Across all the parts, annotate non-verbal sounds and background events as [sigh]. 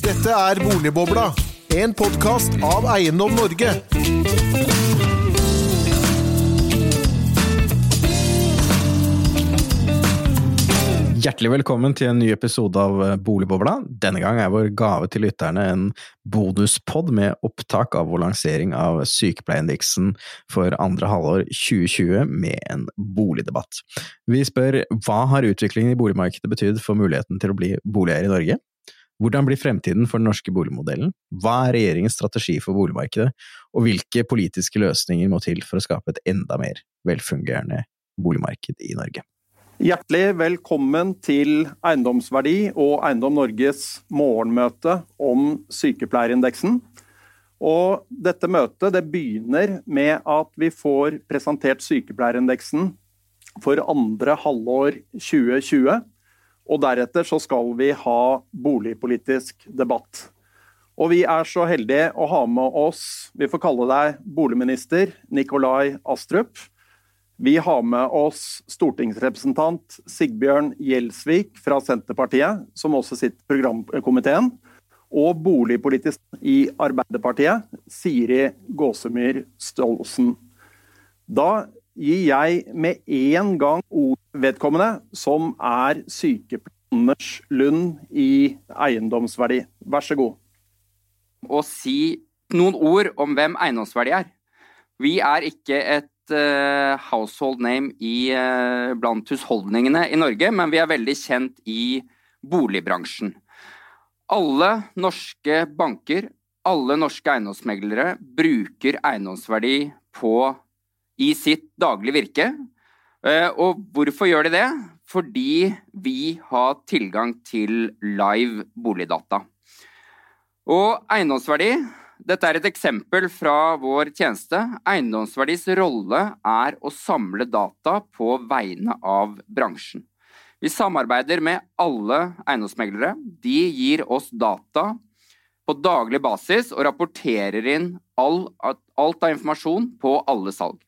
Dette er Boligbobla, en podkast av Eiendom Norge. Hjertelig velkommen til en ny episode av eh, Boligbobla. Denne gang er vår gave til lytterne en bonuspod med opptak av vår lansering av Sykepleierindeksen for andre halvår 2020 med en boligdebatt. Vi spør hva har utviklingen i boligmarkedet betydd for muligheten til å bli boligeier i Norge? Hvordan blir fremtiden for den norske boligmodellen? Hva er regjeringens strategi for boligmarkedet, og hvilke politiske løsninger må til for å skape et enda mer velfungerende boligmarked i Norge? Hjertelig velkommen til Eiendomsverdi og Eiendom Norges morgenmøte om sykepleierindeksen. Og dette møtet det begynner med at vi får presentert sykepleierindeksen for andre halvår 2020. Og deretter så skal vi ha boligpolitisk debatt. Og vi er så heldige å ha med oss, vi får kalle deg boligminister, Nikolai Astrup. Vi har med oss stortingsrepresentant Sigbjørn Gjelsvik fra Senterpartiet, som også sitter i programkomiteen. Og boligpolitisk i Arbeiderpartiet, Siri Gåsemyr Stolsen. Da gir jeg med en gang ord vedkommende, som er sykepleier Anders Lund i Eiendomsverdi. Vær så god. Å si noen ord om hvem Eiendomsverdi er. Vi er ikke et uh, household name i, uh, blant husholdningene i Norge, men vi er veldig kjent i boligbransjen. Alle norske banker, alle norske eiendomsmeglere bruker eiendomsverdi på, i sitt daglige virke. Uh, og hvorfor gjør de det? Fordi vi har tilgang til live boligdata. Og eiendomsverdi dette er et eksempel fra vår tjeneste. Eiendomsverdis rolle er å samle data på vegne av bransjen. Vi samarbeider med alle eiendomsmeglere. De gir oss data på daglig basis og rapporterer inn alt av informasjon på alle salg.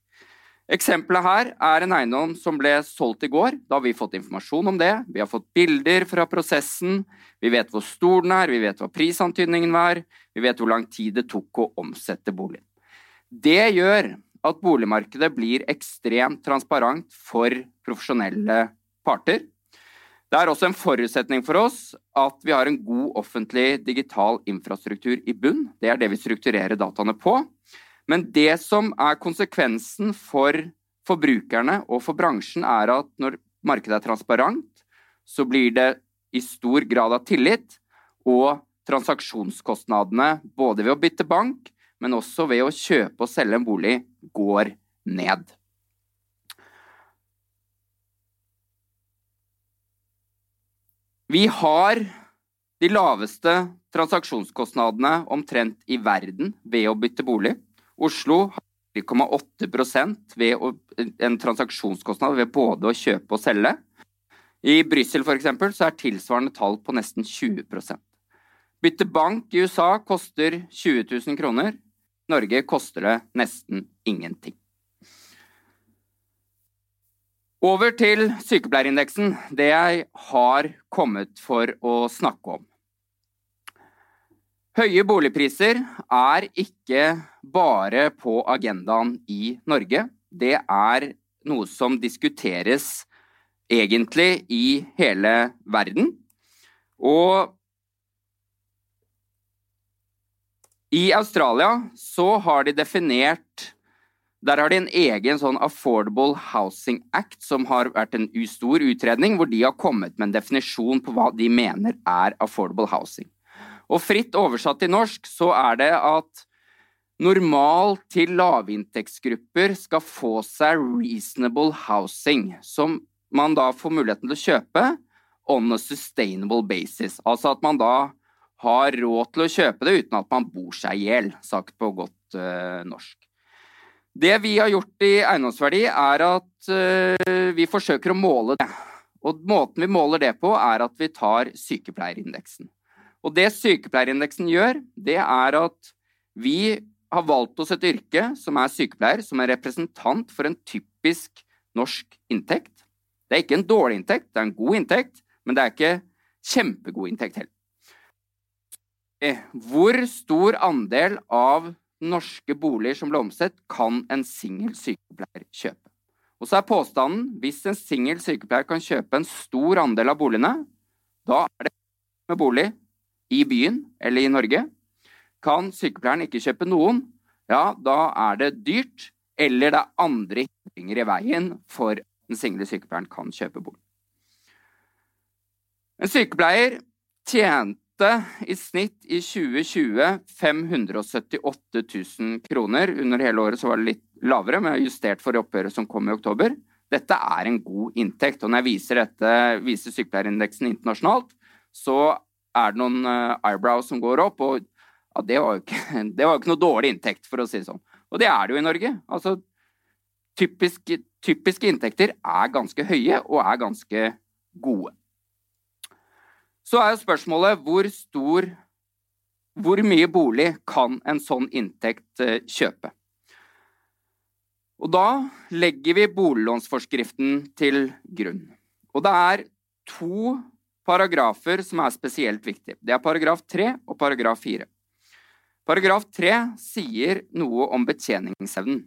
Eksempelet her er en eiendom som ble solgt i går. Da har vi fått informasjon om det. Vi har fått bilder fra prosessen. Vi vet hvor stor den er, vi vet hva prisantydningen var, vi vet hvor lang tid det tok å omsette boligen. Det gjør at boligmarkedet blir ekstremt transparent for profesjonelle parter. Det er også en forutsetning for oss at vi har en god offentlig digital infrastruktur i bunn. Det er det vi strukturerer dataene på. Men det som er konsekvensen for forbrukerne og for bransjen, er at når markedet er transparent, så blir det i stor grad av tillit, og transaksjonskostnadene både ved å bytte bank, men også ved å kjøpe og selge en bolig, går ned. Vi har de laveste transaksjonskostnadene omtrent i verden ved å bytte bolig. Oslo har 4,8 ved å, en transaksjonskostnad ved både å kjøpe og selge. I Brussel f.eks. så er tilsvarende tall på nesten 20 Bytte bank i USA koster 20 000 kroner. Norge koster det nesten ingenting. Over til sykepleierindeksen, det jeg har kommet for å snakke om. Høye boligpriser er ikke bare på agendaen i Norge. Det er noe som diskuteres egentlig i hele verden. Og i Australia så har de definert der har de en egen sånn Affordable Housing Act, som har vært en stor utredning, hvor de har kommet med en definisjon på hva de mener er affordable housing. Og fritt oversatt til norsk så er det at normal til lavinntektsgrupper skal få seg reasonable housing, som man da får muligheten til å kjøpe on a sustainable basis. Altså at man da har råd til å kjøpe det uten at man bor seg i hjel, sagt på godt uh, norsk. Det vi har gjort i eiendomsverdi, er at uh, vi forsøker å måle det. Og måten vi måler det på, er at vi tar sykepleierindeksen. Og det sykepleierindeksen gjør, det er at vi har valgt oss et yrke som er sykepleier, som er representant for en typisk norsk inntekt. Det er ikke en dårlig inntekt, det er en god inntekt, men det er ikke kjempegod inntekt heller. hvor stor andel av norske boliger som ble omsett, kan en singel sykepleier kjøpe? Og så er påstanden hvis en singel sykepleier kan kjøpe en stor andel av boligene, da er det med bolig i byen eller i Norge. Kan sykepleieren ikke kjøpe noen, ja, da er det dyrt, eller det er andre hindringer i veien for at den single sykepleieren kan kjøpe bolig. En sykepleier tjente i snitt i 2020 578 000 kroner. Under hele året var det litt lavere, men justert for oppgjøret som kom i oktober. Dette er en god inntekt. Og når jeg viser dette, viser sykepleierindeksen internasjonalt, så er det noen uh, eyebrows som går opp. Og ja, det, var jo ikke, [laughs] var ikke noe dårlig inntekt, for å si det sånn. Og det er det jo i Norge. Altså, typiske, typiske inntekter er ganske høye og er ganske gode. Så er jo spørsmålet hvor stor Hvor mye bolig kan en sånn inntekt eh, kjøpe? Og da legger vi boliglånsforskriften til grunn. Og det er to paragrafer som er spesielt viktige. Det er paragraf 3 og paragraf 4. Paragraf 3 sier noe om betjeningsevnen.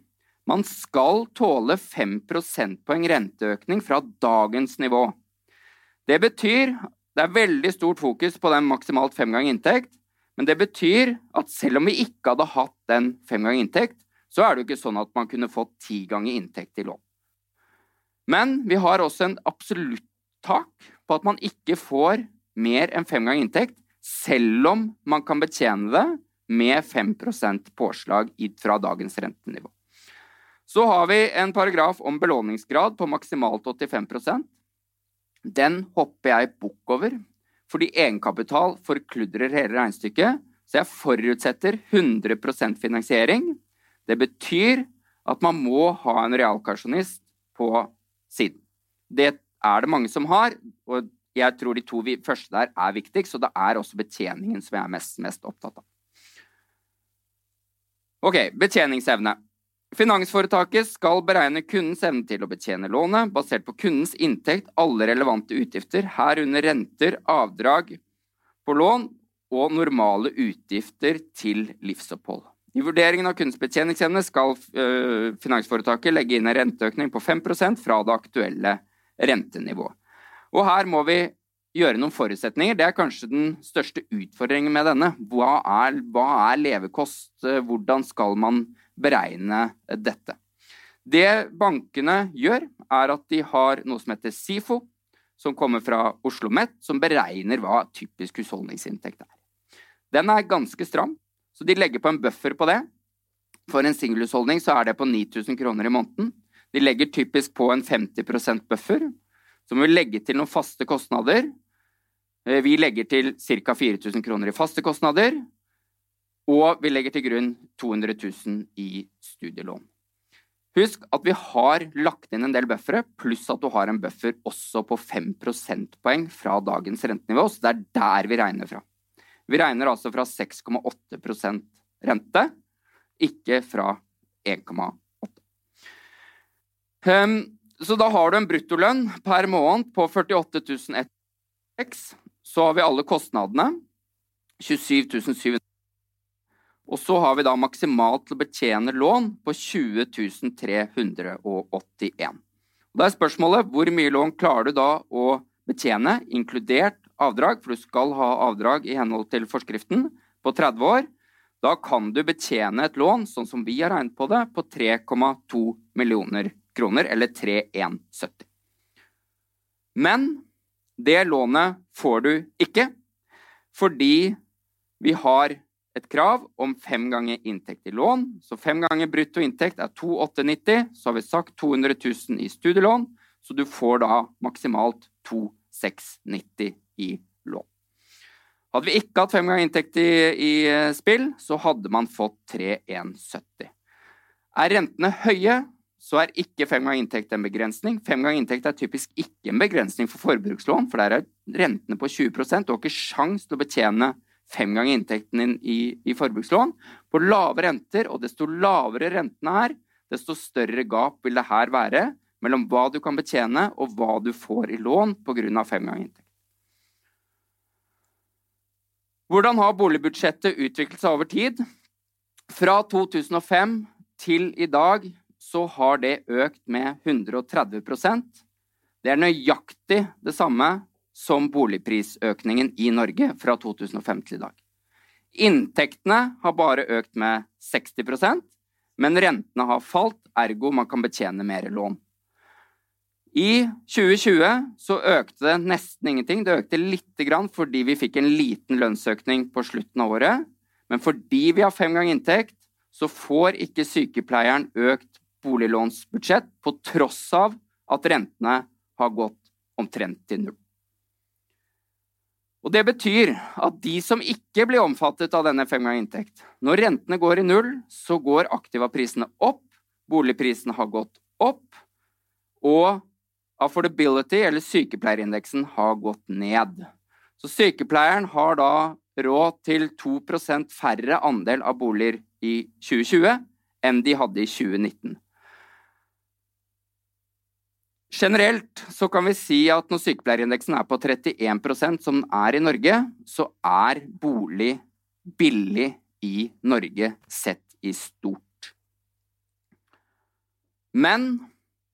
Man skal tåle 5 prosentpoeng renteøkning fra dagens nivå. Det betyr det er veldig stort fokus på den maksimalt fem ganger inntekt, men det betyr at selv om vi ikke hadde hatt den fem ganger inntekt, så er det jo ikke sånn at man kunne fått ti ganger inntekt i lån. Men vi har også en absolutt tak på at man ikke får mer enn fem ganger inntekt, selv om man kan betjene det med 5% påslag fra dagens rentenivå. Så har vi en paragraf om belåningsgrad på maksimalt 85% den hopper jeg bukk over, fordi egenkapital forkludrer hele regnestykket. Så jeg forutsetter 100% finansiering. Det betyr at man må ha en realkarsjonist på siden. Det er det mange som har, og jeg tror de to første der er viktigst, så det er også betjeningen som jeg er mest, mest opptatt av. Ok, betjeningsevne. Finansforetaket skal beregne kundens evne til å betjene lånet basert på kundens inntekt, alle relevante utgifter, herunder renter, avdrag på lån og normale utgifter til livsopphold. I vurderingen av kundens betjeningsevne skal øh, finansforetaket legge inn en renteøkning på 5% fra det aktuelle rentenivået. Og her må vi gjøre noen forutsetninger. Det er kanskje den største utfordringen med denne. Hva er, hva er levekost? Hvordan skal man beregne dette. Det bankene gjør, er at de har noe som heter SIFO, som kommer fra Oslo OsloMet, som beregner hva typisk husholdningsinntekt er. Den er ganske stram, så de legger på en buffer på det. For en singelhusholdning så er det på 9000 kroner i måneden. De legger typisk på en 50% buffer, som vil legge til noen faste kostnader. Eh, vi legger til ca. 4000 kroner i faste kostnader, og vi legger til grunn 200 000 i studielån. Husk at vi har lagt inn en del buffere, pluss at du har en buffer også på 5 prosentpoeng fra dagens rentenivå, så det er der vi regner fra. Vi regner altså fra 6,8% rente, ikke fra 1,8. Um, så da har du en bruttolønn per måned på 48 106. Så har vi alle kostnadene. 27 700 og så har vi da maksimalt til å betjene lån på 20 381. Da er spørsmålet hvor mye lån klarer du da å betjene, inkludert avdrag, for du skal ha avdrag i henhold til forskriften, på 30 år. Da kan du betjene et lån, sånn som vi har regnet på det, på 3,2 millioner kroner, eller 3170. Men det lånet får du ikke, fordi vi har et krav om fem ganger inntekt i lån. Så fem ganger brutto inntekt er 2890. Så har vi sagt 200 000 i studielån, så du får da maksimalt 2690 i lån. Hadde vi ikke hatt fem ganger inntekt i, i eh, spill, så hadde man fått 3170. Er rentene høye, så er ikke fem ganger inntekt en begrensning. Fem ganger inntekt er typisk ikke en begrensning for forbrukslån, for der er rentene på 20 Du har ikke sjans til å betjene fem ganger inntekten din i, i forbrukslån. På lave renter, og desto lavere rentene er, desto større gap vil det her være mellom hva du kan betjene og hva du får i lån pga. fem ganger inntekt. Hvordan har boligbudsjettet utviklet seg over tid? Fra 2005 til i dag så har det økt med 130% Det er nøyaktig det samme som boligprisøkningen i Norge fra 2005 til i dag. Inntektene har bare økt med 60% men rentene har falt, ergo man kan betjene mer lån. I 2020 så økte det nesten ingenting. Det økte lite grann fordi vi fikk en liten lønnsøkning på slutten av året. Men fordi vi har fem ganger inntekt, så får ikke sykepleieren økt boliglånsbudsjett på tross av at rentene har gått omtrent til null. Og Det betyr at de som ikke blir omfattet av denne fem ganger inntekt Når rentene går i null, så går aktivaprisene opp, boligprisene har gått opp, og affordability, eller sykepleierindeksen, har gått ned. Så sykepleieren har da råd til 2% færre andel av boliger i 2020 enn de hadde i 2019. Generelt så kan vi si at når sykepleierindeksen er på 31% som den er i Norge, så er bolig billig i Norge sett i stort. Men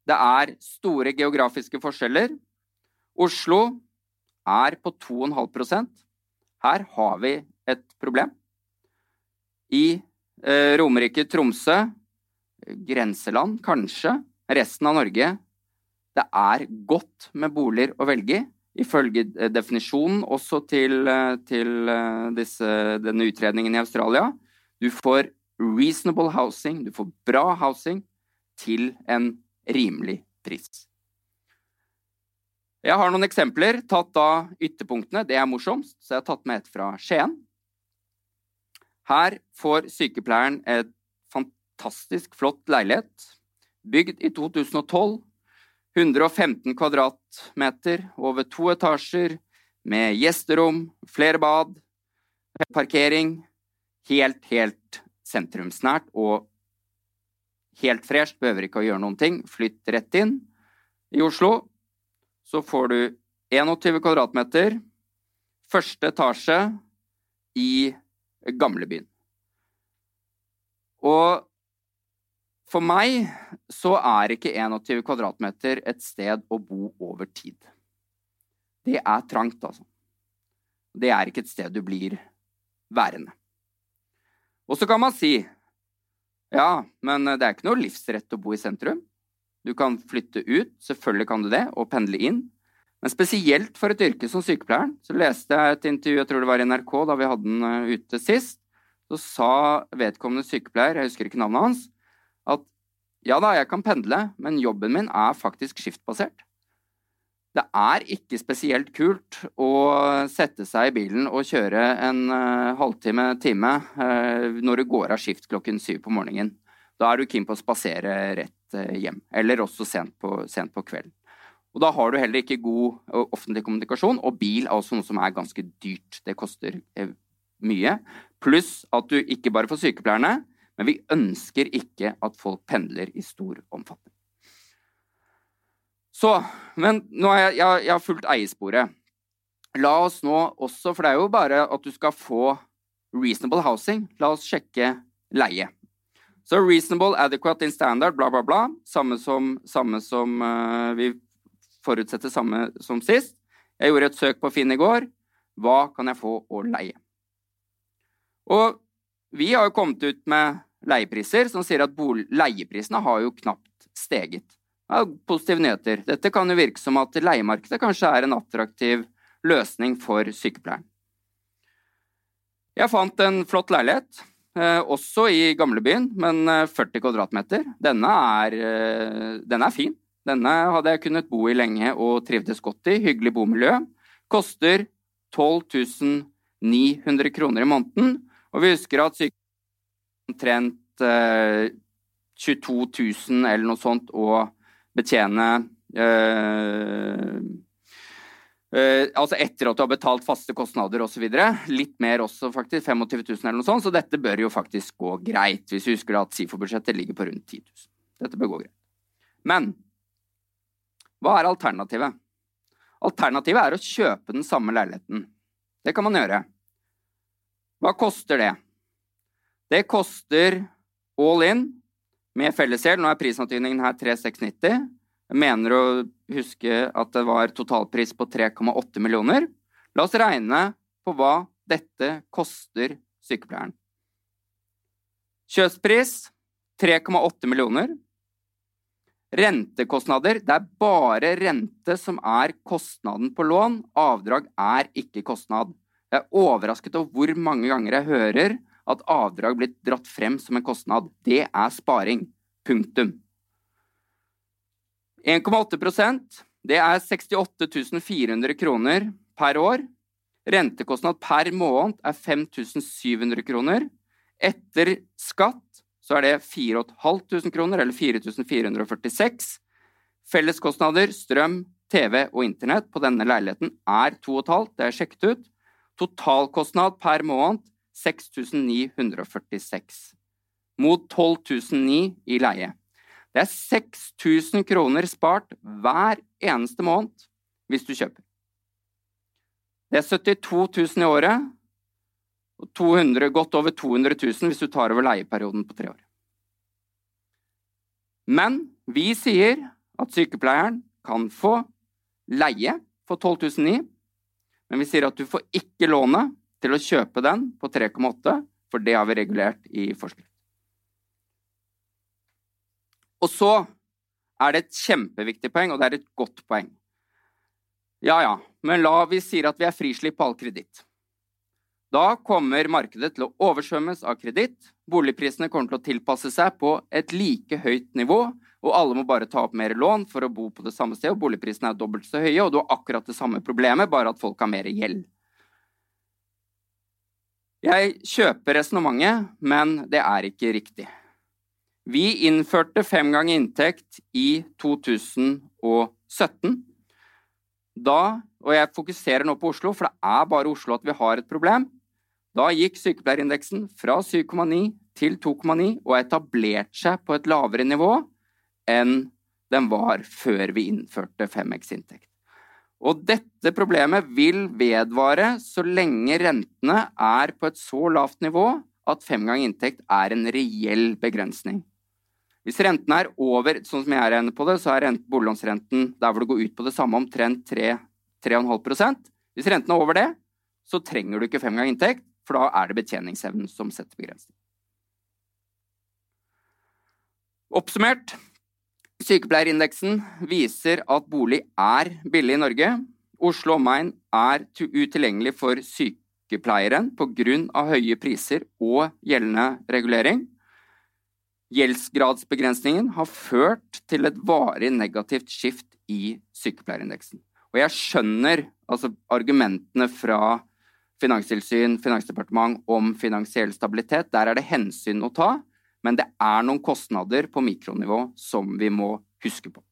det er store geografiske forskjeller. Oslo er på 2,5% Her har vi et problem. I eh, Romerike, Tromsø, grenseland kanskje, resten av Norge Det er godt med boliger å velge i, ifølge eh, definisjonen også til, eh, til eh, disse, denne utredningen i Australia. Du får reasonable housing, du får bra housing til en rimelig pris. Jeg har noen eksempler tatt av ytterpunktene. Det er morsomst, så jeg har tatt med et fra Skien. Her får sykepleieren et fantastisk flott leilighet, bygd i 2012. 115 kvadratmeter over to etasjer, med gjesterom, flere bad, parkering. Helt, helt sentrumsnært og helt fresht, behøver ikke å gjøre noen ting. Flytt rett inn. I Oslo så får du 21 kvadratmeter, første etasje i gamlebyen. Og for meg så er ikke 21 kvadratmeter et sted å bo over tid. Det er trangt, altså. Det er ikke et sted du blir værende. Og så kan man si ja, men det er ikke noe livsrett å bo i sentrum. Du kan flytte ut, selvfølgelig kan du det, og pendle inn. Men spesielt for et yrke som sykepleieren, så leste jeg et intervju, jeg tror det var i NRK da vi hadde den eh, ute sist, så sa vedkommende sykepleier, jeg husker ikke navnet hans, ja da, jeg kan pendle, men jobben min er faktisk skiftbasert. Det er ikke spesielt kult å sette seg i bilen og kjøre en uh, halvtime, time uh, når du går av skift klokken syv på morgenen. Da er du keen på å spasere rett uh, hjem, eller også sent på, sent på kvelden. Og da har du heller ikke god offentlig kommunikasjon, og bil er også noe som er ganske dyrt. Det koster mye. Pluss at du ikke bare får sykepleierne, men vi ønsker ikke at folk pendler i stor omfatning. Så, men nå har jeg, jeg, jeg har fulgt eiesporet. La oss nå også, for det er jo bare at du skal få reasonable housing, la oss sjekke leie. Så reasonable, adequate in standard, bla, bla, bla. Samme som, samme som uh, Vi forutsetter samme som sist. Jeg gjorde et søk på Finn i går. Hva kan jeg få å leie? Og vi har jo kommet ut med leiepriser som sier at leieprisene har jo knapt steget. Ja, positive nyheter. Dette kan jo virke som at leiemarkedet kanskje er en attraktiv løsning for sykepleieren. Jeg fant en flott leilighet, eh, også i gamlebyen, men 40 eh, kvadratmeter. Denne er, eh, denne er fin. Denne hadde jeg kunnet bo i lenge og trivdes godt i. Hyggelig bomiljø. Koster 12 900 kroner i måneden. Og vi husker at sykepleieren omtrent 22 000 eller noe sånt å betjene eh, eh, altså etter at du har betalt faste kostnader osv. Litt mer også, faktisk. 25 000 eller noe sånt. Så dette bør jo faktisk gå greit, hvis vi husker at SIFO-budsjettet ligger på rundt 10 000. Dette bør gå greit. Men hva er alternativet? Alternativet er å kjøpe den samme leiligheten. Det kan man gjøre. Hva koster det? Det koster all in med fellesgjeld. Nå er prisantydningen her 3690. Jeg mener å huske at det var totalpris på 3,8 millioner. La oss regne på hva dette koster sykepleieren. Kjøpspris 3,8 millioner. Rentekostnader Det er bare rente som er kostnaden på lån. Avdrag er ikke kostnad. Jeg er overrasket over hvor mange ganger jeg hører at avdrag blir dratt frem som en kostnad. Det er sparing. Punktum. 1,8% det er 68 400 kroner per år. Rentekostnad per måned er 5700 kroner. Etter skatt så er det 4500 kroner, eller 4446. Felleskostnader, strøm, TV og internett på denne leiligheten er 2500, det er sjekket ut. Totalkostnad per måned 6946. Mot 12009 i leie. Det er 6000 kroner spart hver eneste måned hvis du kjøper. Det er 72 000 i året, og 200, godt over 200 000 hvis du tar over leieperioden på tre år. Men vi sier at sykepleieren kan få leie for 12 009, men vi sier at du får ikke lånet til å kjøpe den på 3,8, for det har vi regulert i forskrift. Og så er det et kjempeviktig poeng, og det er et godt poeng. Ja ja, men la vi sier at vi er frislipp på all kreditt. Da kommer markedet til å oversvømmes av kreditt, boligprisene kommer til å tilpasse seg på et like høyt nivå, og alle må bare ta opp mer lån for å bo på det samme sted, og boligprisene er dobbelt så høye, og du har akkurat det samme problemet, bare at folk har mer gjeld. Jeg kjøper resonnementet, men det er ikke riktig. Vi innførte fem ganger inntekt i 2017. Da, og jeg fokuserer nå på Oslo, for det er bare Oslo at vi har et problem, da gikk sykepleierindeksen fra 7,9 til 2,9 og etablerte seg på et lavere nivå enn den var før vi innførte 5X inntekt. Og dette problemet vil vedvare så lenge rentene er på et så lavt nivå at fem ganger inntekt er en reell begrensning. Hvis renten er over, sånn som jeg regner på det, så er boliglånsrenten der hvor det går ut på det samme, omtrent 3-3,5% Hvis renten er over det, så trenger du ikke fem ganger inntekt, for da er det betjeningsevnen som setter begrensning. Oppsummert sykepleierindeksen viser at bolig er billig i Norge. Oslo omegn er utilgjengelig for sykepleieren pga. høye priser og gjeldende regulering. Gjeldsgradsbegrensningen har ført til et varig negativt skift i sykepleierindeksen. Og jeg skjønner altså argumentene fra finanstilsyn, finansdepartement om finansiell stabilitet. Der er det hensyn å ta, men det er noen kostnader på mikronivå som vi må huske på.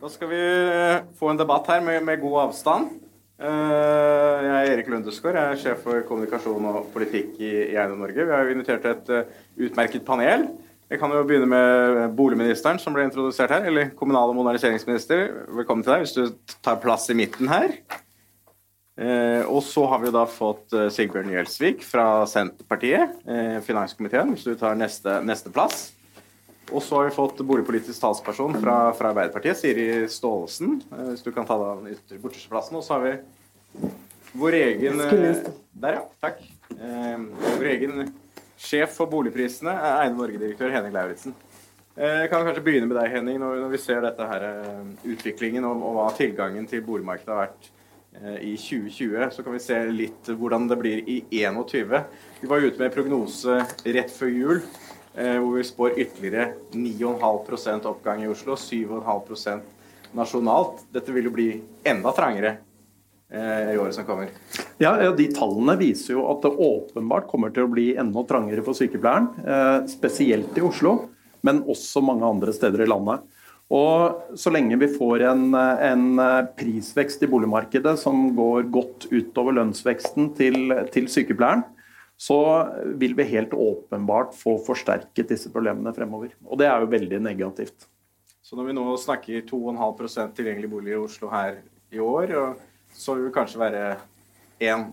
Da skal vi eh, få en debatt her med, med god avstand. Eh, jeg er Erik Lundesgaard, jeg er sjef for kommunikasjon og politikk i, Eiendom Norge. Vi har jo invitert et uh, utmerket panel. Jeg kan jo begynne med boligministeren, som ble introdusert her. Eller kommunal- og moderniseringsminister. Velkommen til deg, hvis du tar plass i midten her. Eh, og så har vi da fått eh, Sigbjørn Gjelsvik fra Senterpartiet, eh, finanskomiteen, hvis du tar neste, neste plass. Og så har vi fått boligpolitisk talsperson fra, fra Arbeiderpartiet, Siri Staalesen. Eh, hvis du kan ta den ytre borterste plassen. Og så har vi vår egen eh, Der, ja. Takk. Eh, vår egen sjef for boligprisene, Eine Norge-direktør Henning Lauritzen. Jeg kan kanskje begynne med deg, Henning, når, vi ser dette her, utviklingen og, og hva tilgangen til boligmarkedet har vært i 2020. Så kan vi se litt hvordan det blir i 2021. Vi var ute med prognose rett før jul eh, hvor vi spår ytterligere 9,5% oppgang i Oslo, 7,5 nasjonalt. Dette vil jo bli enda trangere eh, i året som kommer. Ja, De tallene viser jo at det åpenbart kommer til å bli enda trangere for sykepleieren. Spesielt i Oslo, men også mange andre steder i landet. Og så lenge vi får en, en, prisvekst i boligmarkedet som går godt utover lønnsveksten til, til, sykepleieren, så vil vi helt åpenbart få forsterket disse problemene fremover. Og det er jo veldig negativt. Så når vi nå snakker 2,5 tilgjengelig bolig i Oslo her i år, så vil det kanskje være 1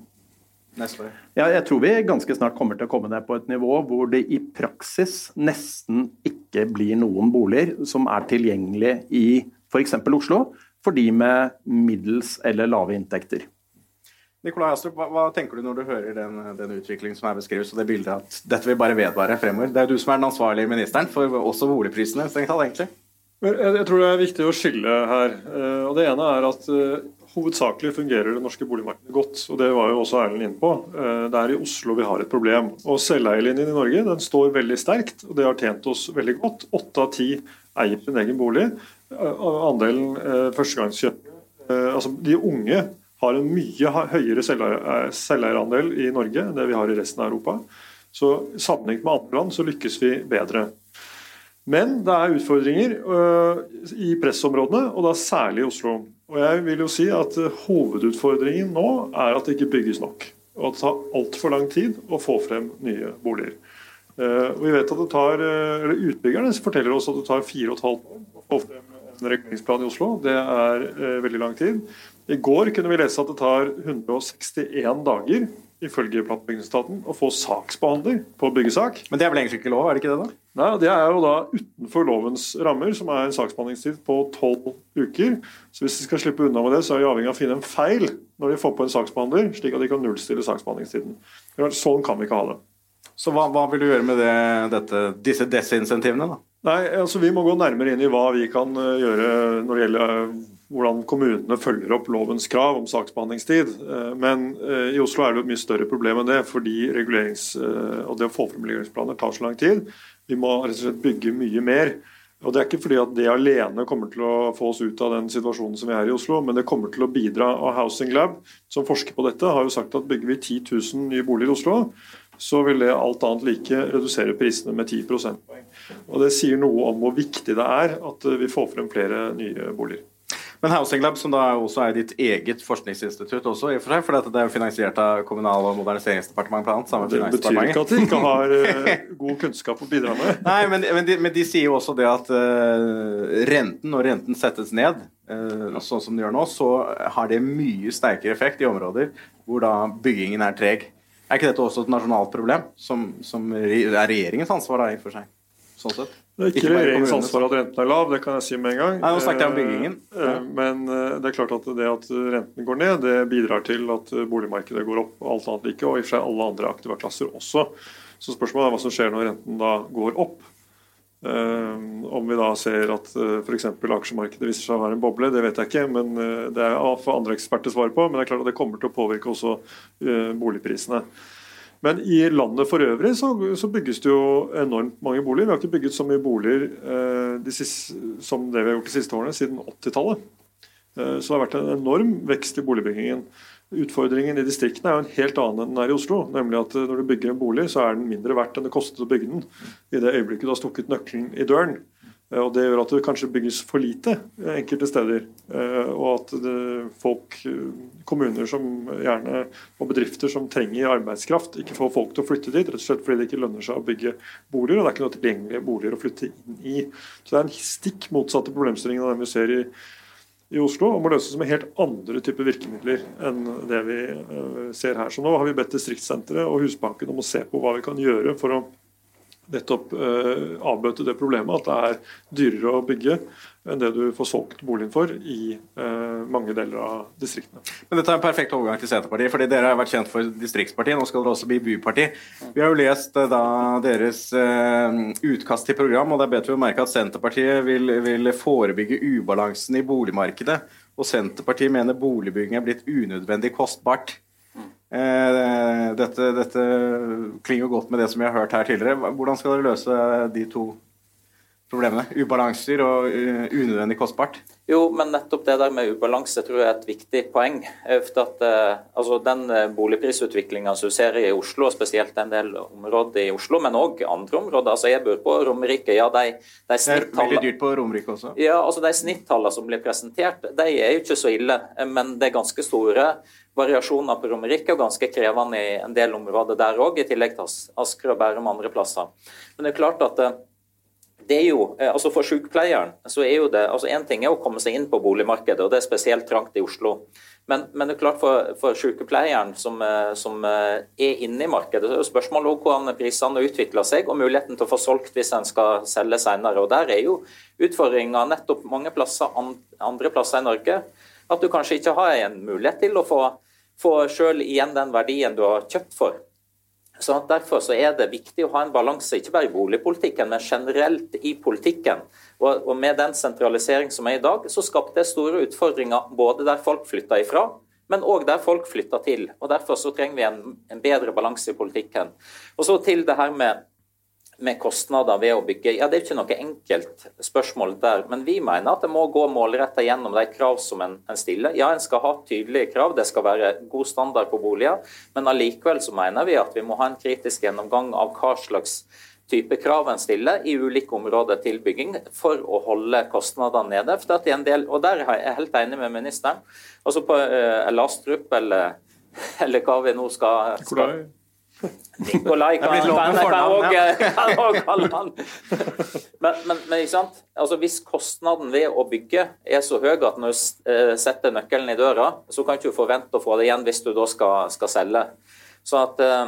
neste år? Ja, jeg tror vi ganske snart kommer til å komme ned på et nivå hvor det i praksis nesten ikke blir noen boliger som er tilgjengelig i f.eks. Oslo for de med middels eller lave inntekter. Nikolai Astrup, hva, hva, tenker du når du hører den, den utviklingen som er beskrevet, og det bildet at dette vil bare vedvare fremover? Det er jo du som er den ansvarlige ministeren for også boligprisene, strengt tatt, egentlig. Jeg, jeg, tror det er viktig å skille her. Eh, og Det ene er at uh, hovedsakelig fungerer det norske boligmarkedet godt. og Det var jo også Erlend inne på. Uh, det er i Oslo vi har et problem. Og Selveierlinjen i Norge den står veldig sterkt, og det har tjent oss veldig godt. Åtte av ti eier sin egen bolig. Uh, andelen førstegangskjøpere, altså de unge har en mye høyere selveierandel i Norge enn det vi har i resten av Europa. Så Sammenlignet med andre land så lykkes vi bedre. Men det er utfordringer i pressområdene, og da særlig i Oslo. Og jeg vil jo si at øh, Hovedutfordringen nå er at det ikke bygges nok. Og at det tar altfor lang tid å få frem nye boliger. Og vi vet at det tar, eller Utbyggerne forteller oss at det tar fire og et halvt år å få frem en reguleringsplan i Oslo. Det er veldig lang tid. I går kunne vi lese at det tar 161 dager ifølge plattbygningsetaten å få saksbehandler på byggesak. Men det er vel egentlig ikke lov, er det ikke det da? Nei, Det er jo da utenfor lovens rammer, som er en saksbehandlingstid på tolv uker. Så hvis de skal slippe unna med det, så er de avhengig av å finne en feil når de får på en saksbehandler, slik at de kan nullstille saksbehandlingstiden. Sånn kan vi ikke ha det. Så hva, hva vil du gjøre med det, dette, disse desinsentivene, da? Nei, altså Vi må gå nærmere inn i hva vi kan eh, gjøre når det gjelder hvordan kommunene følger opp lovens krav om saksbehandlingstid. Eh, men eh, i Oslo er det et mye større problem enn det, fordi regulerings, eh, og det å få frem reguleringsplaner tar så lang tid. Vi må rett og slett bygge mye mer. Og Det er ikke fordi at det alene kommer til å få oss ut av den situasjonen som vi er i Oslo, men det kommer til å bidra. Og Housing Lab, som forsker på dette, har jo sagt at bygger vi 10 000 nye boliger i Oslo, så vil det alt annet like redusere prisene med 10 prosentpoeng. Og Det sier noe om hvor viktig det er at vi får frem flere nye boliger. Men Housing Lab, som da også er ditt eget forskningsinstitutt også, i og for seg, for det er jo finansiert av Kommunal- og moderniseringsdepartementet bl.a. Det betyr ikke at de ikke har uh, [laughs] god kunnskap å bidra med. Nei, men, men, de, men, de, sier jo også det at uh, renten, når renten settes ned, uh, sånn som den gjør nå, så har det mye sterkere effekt i områder hvor da byggingen er treg. Er ikke dette også et nasjonalt problem, som, som er regjeringens ansvar da, i og for seg? Sånn sett? Det er ikke regjeringens ansvar at renten er lav, det kan jeg si med en gang. Nei, nå snakket jeg om byggingen. Eh, eh, men eh, det er klart at det at renten går ned, det bidrar til at boligmarkedet går opp. og alt annet like, Og i og for seg alle andre aktive klasser også. Så spørsmålet er hva som skjer når renten da går opp. Om vi da ser at f.eks. aksjemarkedet viser seg å være en boble, det vet jeg ikke. men Det er for andre eksperter svar på, men det er klart at det kommer til å påvirke også boligprisene. Men i landet for øvrig så, så, bygges det jo enormt mange boliger. Vi har ikke bygget så mye boliger eh, de siste, som det vi har gjort de siste årene, siden 80-tallet. Eh, så det har vært en enorm vekst i boligbyggingen. Utfordringen i distriktene er jo en helt annen enn den er i Oslo. nemlig at eh, Når du bygger en bolig, så er den mindre verdt enn det kostet å bygge den i det øyeblikket du har stukket nøkkelen i døren. Eh, og Det gjør at det kanskje bygges for lite enkelte steder. Eh, og at folk, eh, kommuner som gjerne, og bedrifter som trenger arbeidskraft, ikke får folk til å flytte dit. Rett og slett fordi det ikke lønner seg å bygge boliger. Og det er ikke noe tilgjengelige boliger å flytte inn i. Så det er en stikk motsatte problemstilling av den vi ser i, i Oslo, og må løses med helt andre typer virkemidler enn det vi ser her. Så nå har vi bedt Distriktssenteret og Husbanken om å se på hva vi kan gjøre for å nettopp eh, avbøte det problemet at det er dyrere å bygge enn det du får solgt boligen for i eh, mange deler av distriktene. Men Dette er en perfekt overgang til Senterpartiet, fordi dere har vært kjent for distriktspartiet. Nå skal dere også bli byparti. Vi har jo lest eh, da deres eh, utkast til program, og der bet vi å merke at Senterpartiet vil, vil forebygge ubalansen i boligmarkedet. Og Senterpartiet mener boligbygging er blitt unødvendig kostbart. Eh, dette, dette klinger godt med det som vi har hørt her tidligere. Hvordan skal dere løse de to problemene? Ubalanser og eh, unødvendig kostbart? Jo, men nettopp det der med ubalanse tror jeg er et viktig poeng. efter for at, altså, Den boligprisutviklinga som du ser i Oslo, og spesielt en del områder i Oslo, men òg andre områder. altså Jeg bor på Romerike. ja, de, de Det er veldig dyrt på Romerike også? Ja, altså De snittallene som blir presentert, de er jo ikke så ille, men det er ganske store variasjoner på Romerike og ganske krevende i en del områder der òg, i tillegg til Asker og Bærum andre plasser. Men det er klart at det er jo, eh, altså For sykepleieren så er jo det altså En ting er å komme seg inn på boligmarkedet, og det er spesielt trangt i Oslo. Men, men det er klart for, for sykepleieren som, eh, som, er inne i markedet, så er jo spørsmålet hvordan prisene utvikler seg, og muligheten til å få solgt hvis en skal selge senere. Og Der er jo utfordringa nettopp mange plasser, andre plasser i Norge at du kanskje ikke har en mulighet til å få, få selv igjen den verdien du har kjøpt for. Så Derfor så er det viktig å ha en balanse, ikke bare i boligpolitikken, men generelt i politikken. Og, og Med den sentralisering som er i dag, så skapte det store utfordringer både der folk flytta ifra, men òg der folk flytta til. Og Derfor så trenger vi en, en bedre balanse i politikken. Og så til det her med med kostnader ved å bygge. Ja, Det er ikke noe enkelt spørsmål der, men vi mener at det må gå målretta gjennom de krav som en, en, stiller. Ja, en skal ha tydelige krav, det skal være god standard på boliger, men allikevel så mener vi at vi må ha en kritisk gjennomgang av hva slags type krav en stiller i ulike områder til bygging for å holde kostnadene nede. For det en del, og Der er jeg helt enig med ministeren. Altså På uh, Lastrup eller, [laughs] eller hva vi nå skal, skal Nikolai kan, òg [laughs] kalle han. Men, men, men ikke sant? Altså, hvis kostnaden ved å bygge er så høy at når du eh, setter nøkkelen i døra, så kan du ikke forvente å få det igjen hvis du da skal, skal selge. Så at eh,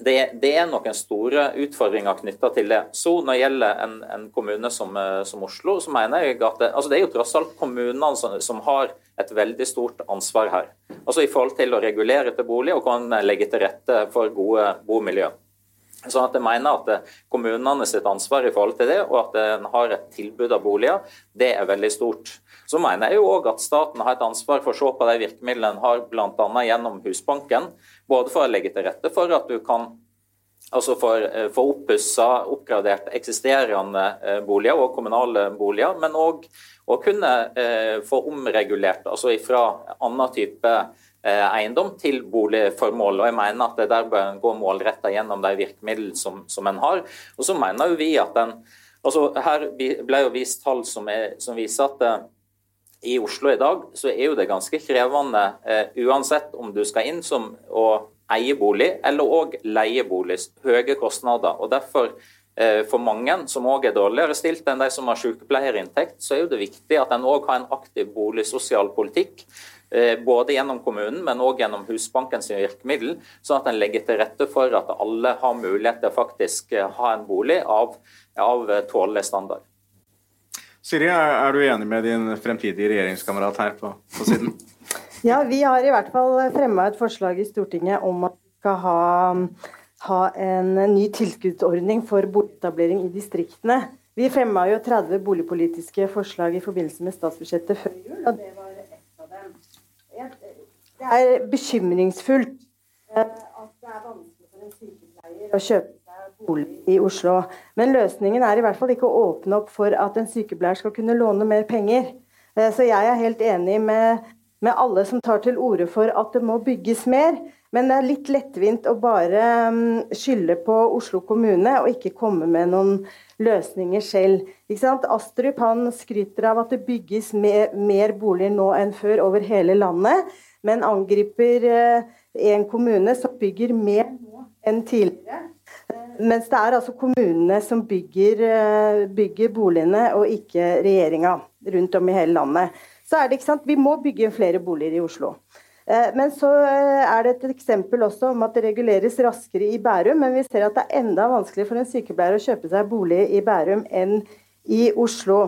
det, det, er noen store utfordringer knytta til det. Så Når det gjelder en, en kommune som, eh, som, Oslo, så mener jeg at det, altså det er jo tross alt kommunene som, som, har et veldig stort ansvar her. Altså I forhold til å regulere til bolig og kan legge til rette for gode bomiljø. Så at jeg mener at eh, kommunene sitt ansvar i forhold til det, og at en har et tilbud av boliger, det er veldig stort. Så mener jeg jo òg at staten har et ansvar for å se på de virkemidlene en har bl.a. gjennom Husbanken. Både for å legge til rette for at du kan altså for, for få oppussa, oppgradert eksisterende eh, boliger og kommunale boliger, men òg å kunne eh, få omregulert altså fra annen type eh, eiendom til boligformål. og Jeg mener at det der bør en gå målretta gjennom de virkemidlene som, som en har. Og så mener jo vi at den, altså Her ble jo vist tall som, er, som viser at eh, i Oslo i dag så er jo det ganske krevende eh, uansett om du skal inn som å eie bolig eller òg leie bolig. Høye kostnader. og derfor Eh, for mange som òg er dårligere stilt enn de som har sykepleierinntekt, så er det viktig at en òg har en aktiv boligsosial politikk. Eh, både gjennom kommunen, men òg gjennom Husbankens virkemiddel, sånn at en legger til rette for at alle har mulighet til å faktisk eh, ha en bolig av, av tålelig standard. Siri, er du enig med din fremtidige regjeringskamerat her på, på siden? [laughs] Ja, vi har i hvert fall fremma et forslag i Stortinget om at vi skal ha ha en ny tilskuddsordning for boligetablering i distriktene. Vi fremma jo 30 boligpolitiske forslag i forbindelse med statsbudsjettet før jul, og det var. Det er bekymringsfullt eh, at det er vanskelig for en sykepleier å kjøpe seg bolig i Oslo. Men løsningen er i hvert fall ikke å åpne opp for at en sykepleier skal kunne låne mer penger. Eh, så jeg er helt enig med, med alle som tar til orde for at det må bygges mer. Men det er litt lettvint å bare mm, skylde på Oslo kommune og ikke komme med noen løsninger selv. Astrup han skryter av at det bygges mer, mer boliger nå enn før over hele landet, men angriper eh, en kommune som bygger mer nå enn tidligere. Mens det er altså kommunene som bygger, eh, bygger boligene, og ikke regjeringa rundt om i hele landet. Så er det ikke sant, Vi må bygge flere boliger i Oslo. Eh, men så eh, er det et eksempel også om at det reguleres raskere i Bærum. Men vi ser at det er enda vanskeligere for en sykepleier å kjøpe seg bolig i Bærum enn i Oslo.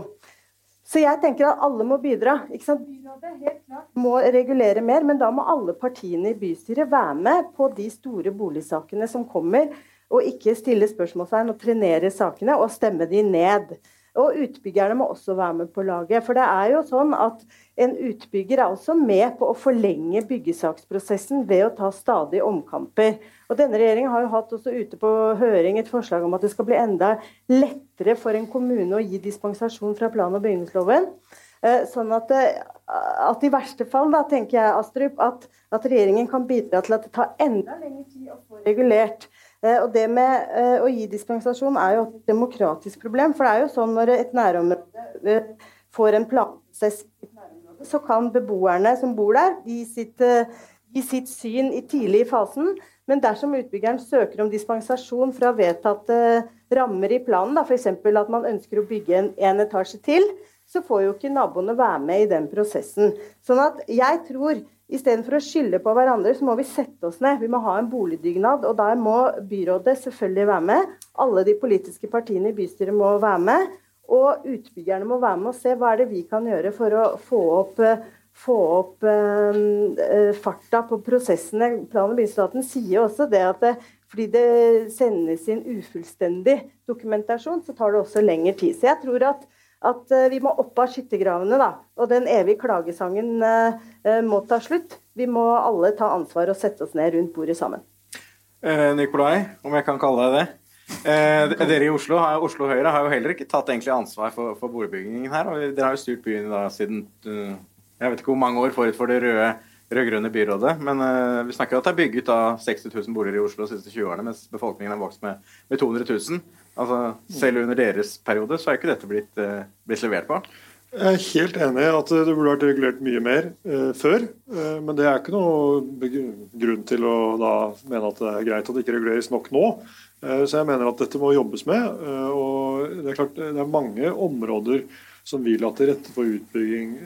Så jeg tenker at alle må bidra. ikke helt klart må regulere mer, men da må alle partiene i bystyret være med på de store boligsakene som kommer, og ikke stille spørsmålstegn og trenere sakene og stemme de ned. Og utbyggerne må også være med på laget. For det er jo sånn at en utbygger er også med på å forlenge byggesaksprosessen ved å ta stadig omkamper. Og Denne regjeringen har jo hatt også ute på høring et forslag om at det skal bli enda lettere for en kommune å gi dispensasjon fra plan- og bygningsloven. Eh, sånn at, eh, at, i verste fall, da, tenker jeg, Astrup, at, at, regjeringen kan bidra til at det tar enda lengre tid å få regulert. Eh, og Det med å gi dispensasjon er jo et demokratisk problem. For det er jo sånn når et nærområde får en planprosess så kan beboerne som bor der, gi sitt, eh, gi sitt syn i tidlig i fasen. Men dersom utbyggeren søker om dispensasjon fra vedtatte rammer i planen, f.eks. at man ønsker å bygge en, en etasje til, så får jo ikke naboene være med i den prosessen. Sånn at jeg tror Istedenfor å skylde på hverandre, så må vi sette oss ned. Vi må ha en boligdygnad. Og der må byrådet selvfølgelig være med. Alle de politiske partiene i bystyret må være med. Og utbyggerne må være med og se hva er det vi kan gjøre for å få opp, få opp eh, farta på prosessene. Plan- og bystaten sier også det at det, fordi det sendes inn ufullstendig dokumentasjon, så tar det også lengre tid. Så jeg tror at at uh, vi må opp av skyttergravene, da. Og den evige klagesangen uh, uh, må ta slutt. Vi må alle ta ansvar og sette oss ned rundt bordet sammen. Nikolai, om jeg kan kalle deg det. dere i Oslo, Oslo Høyre har jo heller ikke tatt egentlig ansvar for, for boligbyggingen her. og Dere har jo styrt byen da siden jeg vet ikke hvor mange år forut for det røde rød-grønne byrådet. Men uh, vi snakker om at det er bygget da 60 000 boliger i Oslo de siste 20 årene, mens befolkningen har vokst med, med 200 000. Altså, selv under deres periode så er ikke dette blitt, uh, blitt levert på. Jeg er helt enig i at det burde vært regulert mye mer eh, før. Eh, men det er ikke noe grunn til å da mene at det er greit at det ikke reguleres nok nå. Eh, så jeg mener at dette må jobbes med. og Det er klart det er mange områder som vi la til rette for utbygging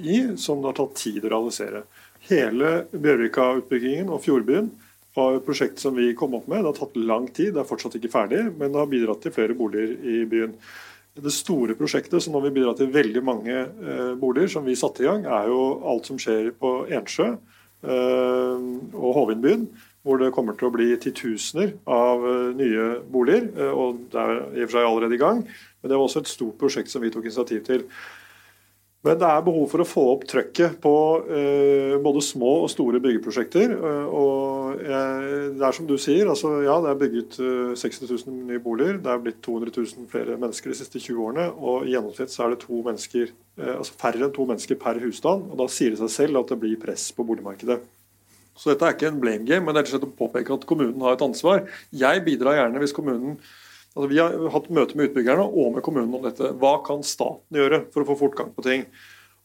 i, som det har tatt tid å realisere. Hele Bjørvika-utbyggingen og Fjordbyen var et prosjekt som vi kom opp med. Det har tatt lang tid, det er fortsatt ikke ferdig, men det har bidratt til flere boliger i byen. Det store prosjektet som nå vil bidra til veldig mange eh, boliger, som vi satte i gang, er jo alt som skjer på Ensjø eh, og Hovinbyen, Hvor det kommer til å bli titusener av eh, nye boliger. Eh, og Det er i og for seg allerede i gang. Men det var også et stort prosjekt som vi tok initiativ til. Men det er behov for å få opp trøkket på eh, både små og store byggeprosjekter. Eh, og jeg, det er som du sier, altså, ja det er bygget 60 000 nye boliger. Det er blitt 200 000 flere mennesker de siste 20 årene. Og i gjennomsnitt så er det to mennesker, altså færre enn to mennesker per husstand. Og da sier det seg selv at det blir press på boligmarkedet. Så dette er ikke en blame game, men det er rett slett å påpeke at kommunen har et ansvar. Jeg bidrar gjerne hvis kommunen Altså, vi har hatt møte med utbyggerne og med kommunen om dette. Hva kan staten gjøre for å få fortgang på ting?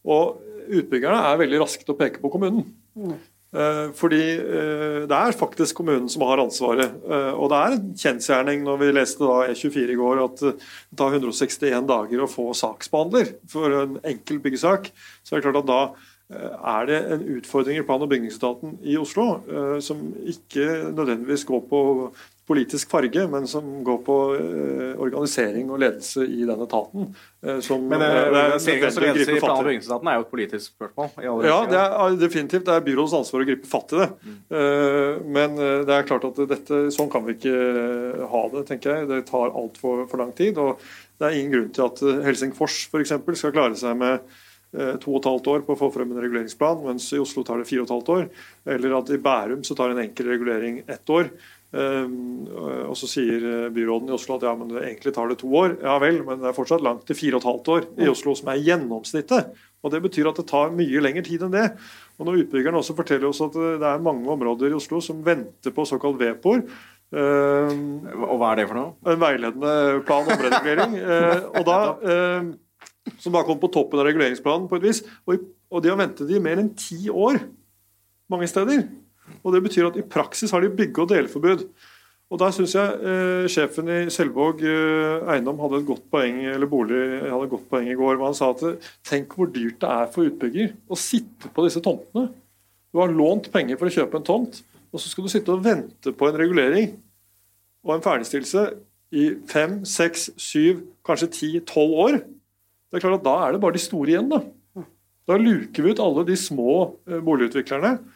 Og Utbyggerne er veldig raske til å peke på kommunen. Mm. Fordi eh, det er faktisk kommunen som har ansvaret. Eh, og det er en kjensgjerning når vi leste da E24 i går at det tar 161 dager å få saksbehandler for en enkel byggesak. Så er det klart at da er det en utfordring i plan- og bygningsetaten i Oslo som ikke nødvendigvis går på politisk farge, men som går på uh, organisering og ledelse i den etaten. Uh, som, men uh, ledelse i plan- og bygningsetaten er jo et politisk spørsmål? ja, det er definitivt. Det er byrådets ansvar å gripe fatt i det. Mm. men det er klart at dette, sånn kan vi ikke ha det, tenker jeg. Det tar altfor for lang tid. og Det er ingen grunn til at Helsingfors f.eks. skal klare seg med to og et halvt år på å få frem en reguleringsplan, mens i Oslo tar det fire og et halvt år. Eller at i Bærum så tar en enkel regulering ett år. Ehm, og så sier eh, byråden i Oslo at ja, men det egentlig tar det to år. Ja vel, men det er fortsatt langt til fire og et halvt år i Oslo, som er gjennomsnittet. Og Det betyr at det tar mye lengre tid enn det. Og Når utbyggeren også forteller oss at det er mange områder i Oslo som venter på såkalt VEPOR, ehm, og hva er det for noe? En veiledende plan om regulering. [laughs] Eh, og da, ehm, som da kom på toppen av reguleringsplanen på et vis. Og de har ventet i mer enn ti år mange steder. Og Det betyr at i praksis har de bygge- og deleforbud. Og Der syns jeg eh, sjefen i Selvåg eh, eiendom hadde et godt poeng eller bolig, hadde et godt poeng i går. hvor Han sa at tenk hvor dyrt det er for utbygger å sitte på disse tomtene. Du har lånt penger for å kjøpe en tomt, og så skal du sitte og vente på en regulering og en ferdigstillelse i fem, seks, syv, kanskje ti, tolv år. Det er klart at Da er det bare de store igjen. Da Da luker vi ut alle de små eh, boligutviklerne Eh,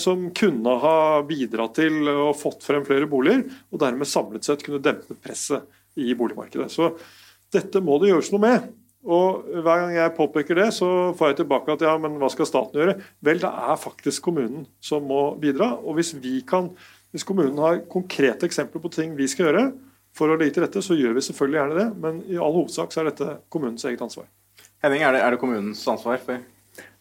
som kunne ha bidratt til å fått frem flere boliger, og dermed samlet sett kunne dempe presset i boligmarkedet. Så dette må det gjøres noe med. Og Hver gang jeg påpeker det, så får jeg tilbake at ja, men hva skal staten gjøre? Vel, det er faktisk kommunen som må bidra. Og hvis, vi kan, hvis kommunen har konkrete eksempler på ting vi skal gjøre for å legge til rette, så gjør vi selvfølgelig gjerne det. Men i all hovedsak så er dette kommunens eget ansvar. Henning, er det, er det kommunens ansvar? for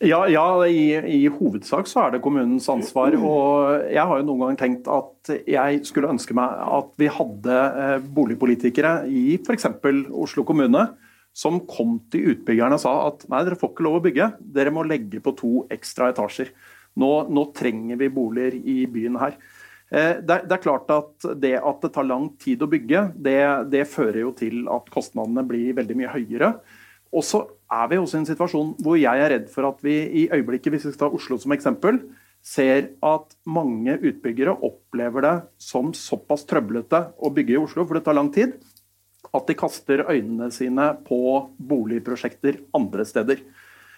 ja, ja i, i, hovedsak så er det kommunens ansvar. og Jeg har jo noen gang tenkt at jeg skulle ønske meg at vi hadde eh, boligpolitikere i f.eks. Oslo kommune som kom til utbyggerne og sa at nei, dere får ikke lov å bygge, dere må legge på to ekstra etasjer. Nå, nå trenger vi boliger i byen her. Det, det, er klart at det at det tar lang tid å bygge, det, det fører jo til at kostnadene blir veldig mye høyere. Og så er vi også i en situasjon hvor jeg er redd for at vi i øyeblikket, hvis vi skal ta Oslo som eksempel, ser at mange utbyggere opplever det som såpass trøblete å bygge i Oslo, for det tar lang tid, at de kaster øynene sine på boligprosjekter andre steder.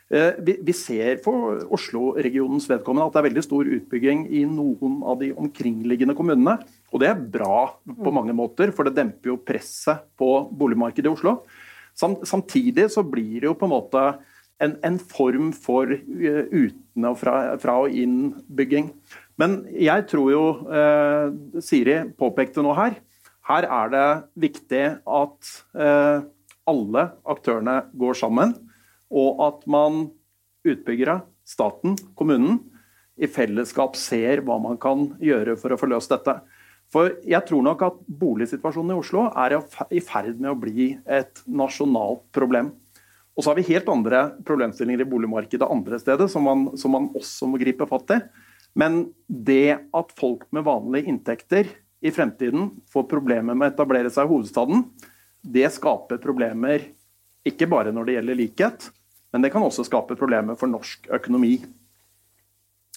Eh, vi ser for Oslo-regionens vedkommende at det er veldig stor utbygging i noen av de omkringliggende kommunene. Og det er bra på mange måter, for det demper jo presset på boligmarkedet i Oslo. Samtidig så blir det jo på en måte en, en form for eh, uten- og fra, fra og inn-bygging. Men jeg tror jo eh, Siri påpekte noe her. Her er det viktig at eh, alle aktørene går sammen og at man, utbyggere, staten, kommunen, i fellesskap ser hva man kan gjøre for å få løst dette. For jeg tror nok at boligsituasjonen i Oslo er i ferd med å bli et nasjonalt problem. Og så har vi helt andre problemstillinger i boligmarkedet andre steder som man, som man også må gripe fatt i. Men det at folk med vanlige inntekter i fremtiden får problemer med å etablere seg i hovedstaden, det skaper problemer ikke bare når det gjelder likhet, men det kan også skape problemer for norsk økonomi.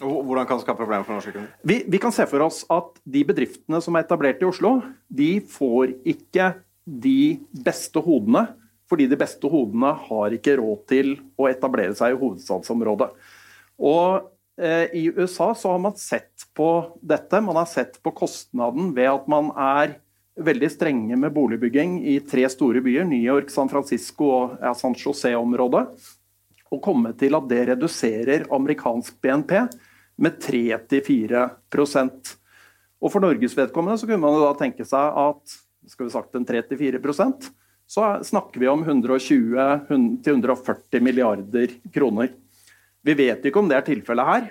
Hvordan kan det skape problemer for norsk økonomi? Vi, vi, kan se for oss at de bedriftene som er etablert i Oslo, de får ikke de beste hodene. Fordi de beste hodene har ikke råd til å etablere seg i hovedstadsområdet. Og eh, I USA så har man sett på dette. Man har sett på kostnaden ved at man er veldig strenge med boligbygging i tre store byer, New York, San Francisco og ja, San José-området og komme til at det reduserer amerikansk BNP med 3-4 Og For Norges vedkommende så kunne man da tenke seg at skal vi sagt en 3-4 så snakker vi om 120-140 milliarder kroner. Vi vet ikke om det er tilfellet her,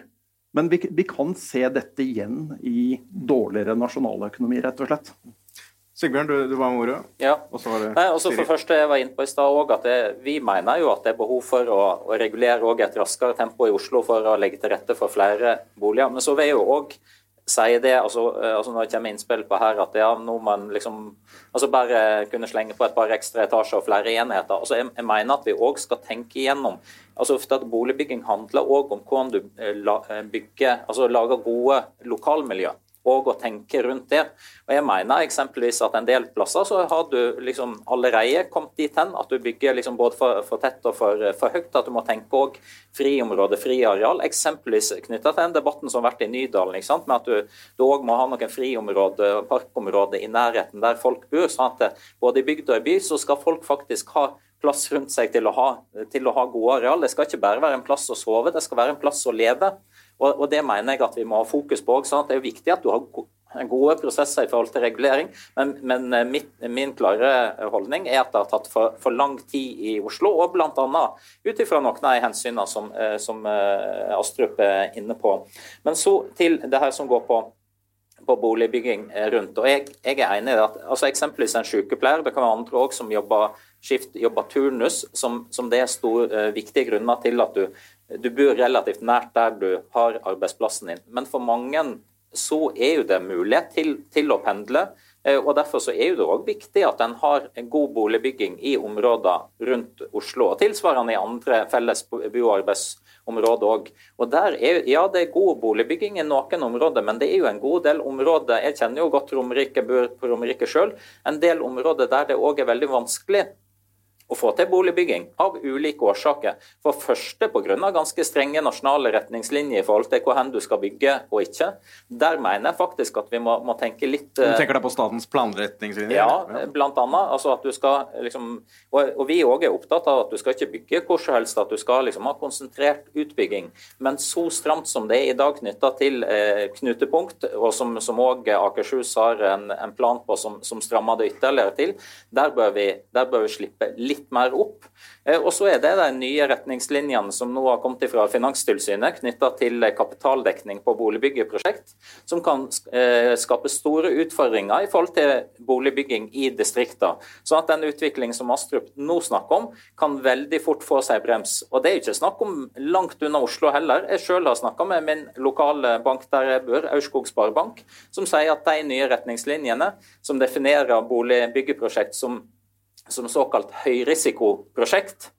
men vi, vi kan se dette igjen i dårligere nasjonaløkonomi, rett og slett. Sigbjørn, du, du, var med ordet. Ja. Og så var det Nei, også for første jeg var inne på i stad også, at det, Vi mener jo at det er behov for å, å regulere et raskere tempo i Oslo for å legge til rette for flere boliger. Men så vil jeg jo òg si det, altså, eh, altså når det kommer innspill på her at ja, nå man liksom altså bare kunne slenge på et par ekstra etasjer og flere enheter. altså Jeg, jeg mener at vi òg skal tenke igjennom altså ofte at Boligbygging handler òg om hvordan du eh, eh, bygger, altså lager gode lokalmiljø og å tenke rundt det. Og jeg mener eksempelvis at en del plasser så har du liksom allerede kommet dit hen at du bygger liksom både for, for tett og for, for, høyt. At du må tenke òg friområde, friareal. Eksempelvis knytta til den debatten som har vært i Nydalen, ikke sant? med at du òg må ha noen friområde, parkområder i nærheten der folk bor. sånn at både i bygd og i by så skal folk faktisk ha plass rundt seg til å ha, til å ha gode areal. Det skal ikke bare være en plass å sove, det skal være en plass å leve. Og, Det mener jeg at vi må ha fokus på. Sånn det er viktig at du har gode prosesser i forhold til regulering, men, men eh, mitt, min klare holdning er at det har tatt for, for lang tid i Oslo, og bl.a. ut ifra noen av hensynene som, eh, som eh, Astrup er inne på. Men så til det her som går på på boligbygging rundt. Og jeg, jeg, er enig i at altså Eksempelvis en sykepleier, det kan være andre også som jobber skift, jobber turnus, som, som det er stor, viktige grunner til at du du bor relativt nært der du har arbeidsplassen din. Men for mange så er jo det mulighet til, til å pendle. Eh, og Derfor så er det også viktig at en har en god boligbygging i områder rundt Oslo. og Tilsvarende i andre felles bo- og arbeidsområder òg. Og ja, det er god boligbygging i noen områder, men det er jo en god del områder Jeg kjenner jo godt Romerike, bor på Romerike sjøl. En del områder der det òg er veldig vanskelig å få til boligbygging, av ulike årsaker. For første pga. ganske strenge nasjonale retningslinjer i forhold til hvor hen du skal bygge og ikke. Der mener jeg faktisk at vi må, må tenke litt Du tenker da på statens planretningslinjer? Ja, blant annet. Altså at du skal liksom, og, og vi òg er opptatt av at du skal ikke bygge hvor som helst, at du skal liksom ha konsentrert utbygging. Men så stramt som det er i dag knytta til eh, knutepunkt, og som òg Akershus har en, en, plan på som, som strammer det ytterligere til, der bør vi, der bør vi slippe litt litt mer opp. Eh, og så er det de nye retningslinjene som nå har kommet fra Finanstilsynet knytta til kapitaldekning på boligbyggeprosjekt, som kan eh, skape store utfordringer i forhold til boligbygging i distriktene. Så at den utviklingen som Astrup nå snakker om, kan veldig fort få seg brems. Og det er jo ikke snakk om langt unna Oslo heller. Jeg selv har snakka med min lokale bank der jeg bor, Aurskog Sparebank, som sier at de nye retningslinjene som definerer boligbyggeprosjekt som som såkalt høyrisikoprosjekt.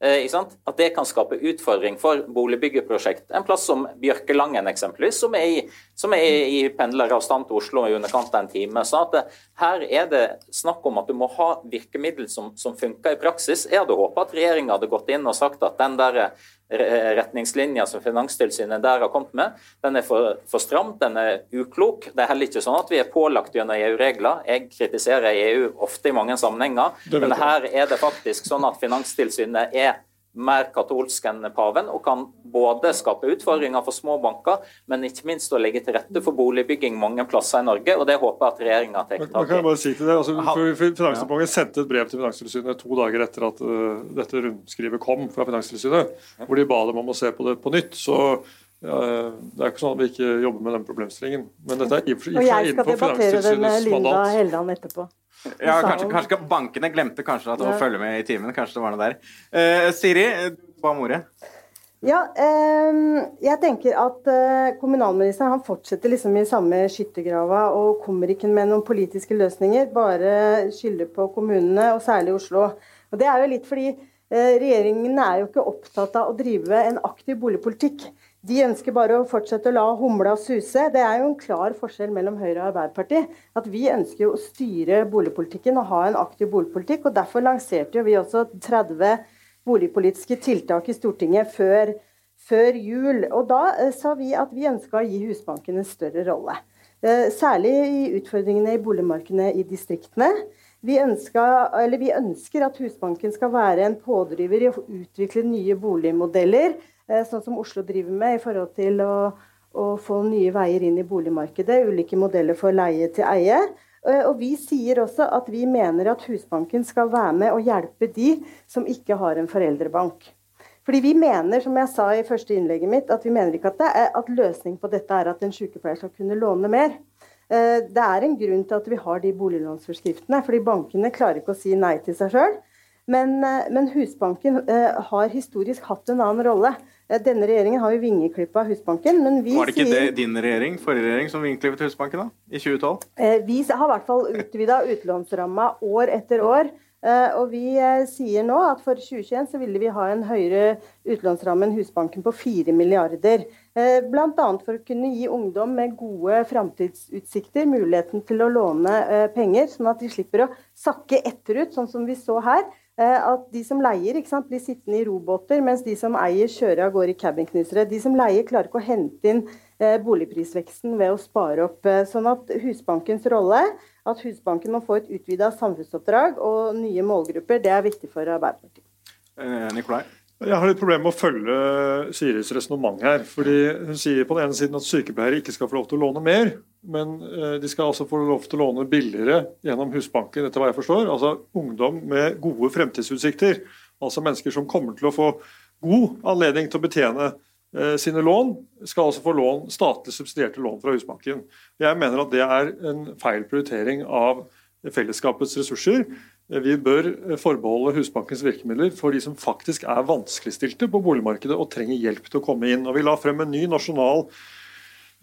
Eh, at det kan skape utfordring for boligbyggeprosjekt. En plass som Bjørkelangen eksempelvis, som er i, som er i pendleravstand til Oslo i underkant av en time. Så det, her er det snakk om at du må ha virkemiddel som, som funker i praksis. Jeg hadde håpa at regjeringa hadde gått inn og sagt at den der retningslinja som Finanstilsynet der har kommet med, den er for, for stram, den er uklok. Det er heller ikke sånn at vi er pålagt gjennom EU-regler. Jeg kritiserer EU ofte i mange sammenhenger, men her er det faktisk sånn at Finanstilsynet er mer katolsk enn paven, og kan både skape utfordringer for små banker, men ikke minst å legge til rette for boligbygging mange plasser i Norge. og Det håper jeg at regjeringa tar tak i. Kan bare si til det, altså, Finansdepartementet sendte et brev til Finanstilsynet to dager etter at uh, dette rundskrivet kom fra Finanstilsynet, hvor de ba dem om å se på det på nytt. så ja, det er ikke sånn at vi ikke jobber med den problemstillingen. Men dette er i og innenfor Finanstilsynets mandat. Og jeg skal debattere det med Linda Helleland etterpå. Ja, kanskje, kanskje, Bankene glemte kanskje at å følge med i timen. Kanskje det var noe der. Uh, Siri, hva om ordet? Ja, eh, jeg tenker at eh, kommunalministeren han fortsetter liksom i samme skyttergrava og kommer ikke med noen politiske løsninger, bare skylder på kommunene, og særlig Oslo. Og Det er jo litt fordi eh, regjeringen er jo ikke opptatt av å drive en aktiv boligpolitikk. De ønsker bare å fortsette å la humla suse. Det er jo en klar forskjell mellom Høyre og Arbeiderpartiet. At Vi ønsker å styre boligpolitikken og ha en aktiv boligpolitikk. og Derfor lanserte vi også 30 boligpolitiske tiltak i Stortinget før, før jul. Og Da eh, sa vi at vi ønska å gi Husbanken en større rolle. Eh, særlig i utfordringene i boligmarkedene i distriktene. Vi, ønsker, vi ønsker at Husbanken skal være en pådriver i å utvikle nye boligmodeller sånn som Oslo driver med i forhold til å, å få nye veier inn i boligmarkedet. Ulike modeller for leie til eie. Eh, og Vi sier også at vi mener at Husbanken skal være med og hjelpe de som ikke har en foreldrebank. Fordi Vi mener som jeg sa i første innlegget mitt, at vi mener ikke at, er, at løsningen på dette er at en sykepleier skal kunne låne mer. Eh, det er en grunn til at vi har de boliglånsforskriftene. fordi Bankene klarer ikke å si nei til seg sjøl. Men, men, Husbanken har historisk hatt en annen rolle. Eh, denne regjeringen har jo vingeklippa Husbanken, men vi Var det ikke sier, det din regjering, forrige regjering, som vingeklippet Husbanken da, i 2012? Eh, vi har i hvert fall utvida utlånsramma år etter år. Eh, og vi sier nå at for 2021 så ville vi ha en høyere utlånsramme enn Husbanken på 4 milliarder. Bl.a. for å kunne gi ungdom med gode framtidsutsikter muligheten til å låne penger, sånn at de slipper å sakke etterut, sånn som vi så her. Eh, at de som leier, sant, blir sittende i robåter, mens de som eier, kjører av gårde i cabinknusere. De som leier, klarer ikke å hente inn eh, boligprisveksten ved å spare opp. Eh, sånn at Husbankens rolle, at Husbanken må få et utvida samfunnsoppdrag og nye målgrupper, det er viktig for Arbeiderpartiet. Nikolai? Jeg har litt problemer med å følge Siris resonnement her. fordi Hun sier på den ene siden at sykepleiere ikke skal få lov til å låne mer, men eh, de skal altså få lov til å låne billigere gjennom Husbanken, etter hva jeg forstår. Altså ungdom med gode fremtidsutsikter. Altså mennesker som kommer til å få god anledning til å betjene eh, sine lån, skal altså få lån, statlig subsidierte lån fra Husbanken. Jeg mener at det er en feil prioritering av fellesskapets ressurser. Vi bør forbeholde Husbankens virkemidler for de som faktisk er vanskeligstilte på boligmarkedet og trenger hjelp til å komme inn. Og Vi la frem en ny nasjonal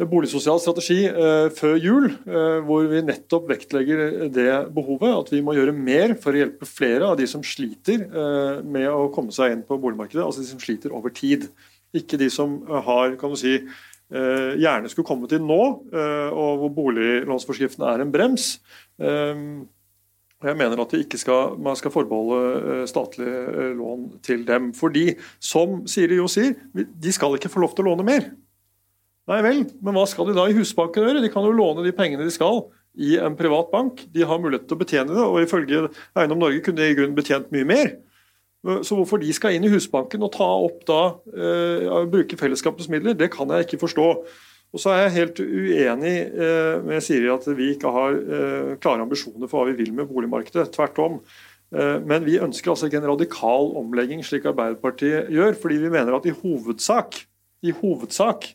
boligsosial strategi eh, før jul, eh, hvor vi nettopp vektlegger det behovet. At vi må gjøre mer for å hjelpe flere av de som sliter eh, med å komme seg inn på boligmarkedet. Altså de som sliter over tid. Ikke de som har, kan du si, eh, gjerne skulle kommet inn nå, eh, og hvor boliglånsforskriften er en brems. Eh, jeg mener at skal, man skal forbeholde eh, statlige eh, lån til dem. Fordi, som Siri jo sier, de skal ikke få lov til å låne mer. Nei vel, men hva skal de da i Husbanken gjøre? De kan jo låne de pengene de skal i en privat bank. De har mulighet til å betjene det, og ifølge Eiendom Norge kunne de i grunnen betjent mye mer. Så hvorfor de skal inn i Husbanken og ta opp da, eh, bruke fellesskapets midler, det kan jeg ikke forstå. Og så er jeg helt uenig eh, med Siri at vi ikke har eh, klare ambisjoner for hva vi vil med boligmarkedet. Tvert om. Eh, men vi ønsker altså ikke en radikal omlegging slik Arbeiderpartiet gjør, fordi vi mener at i hovedsak, i hovedsak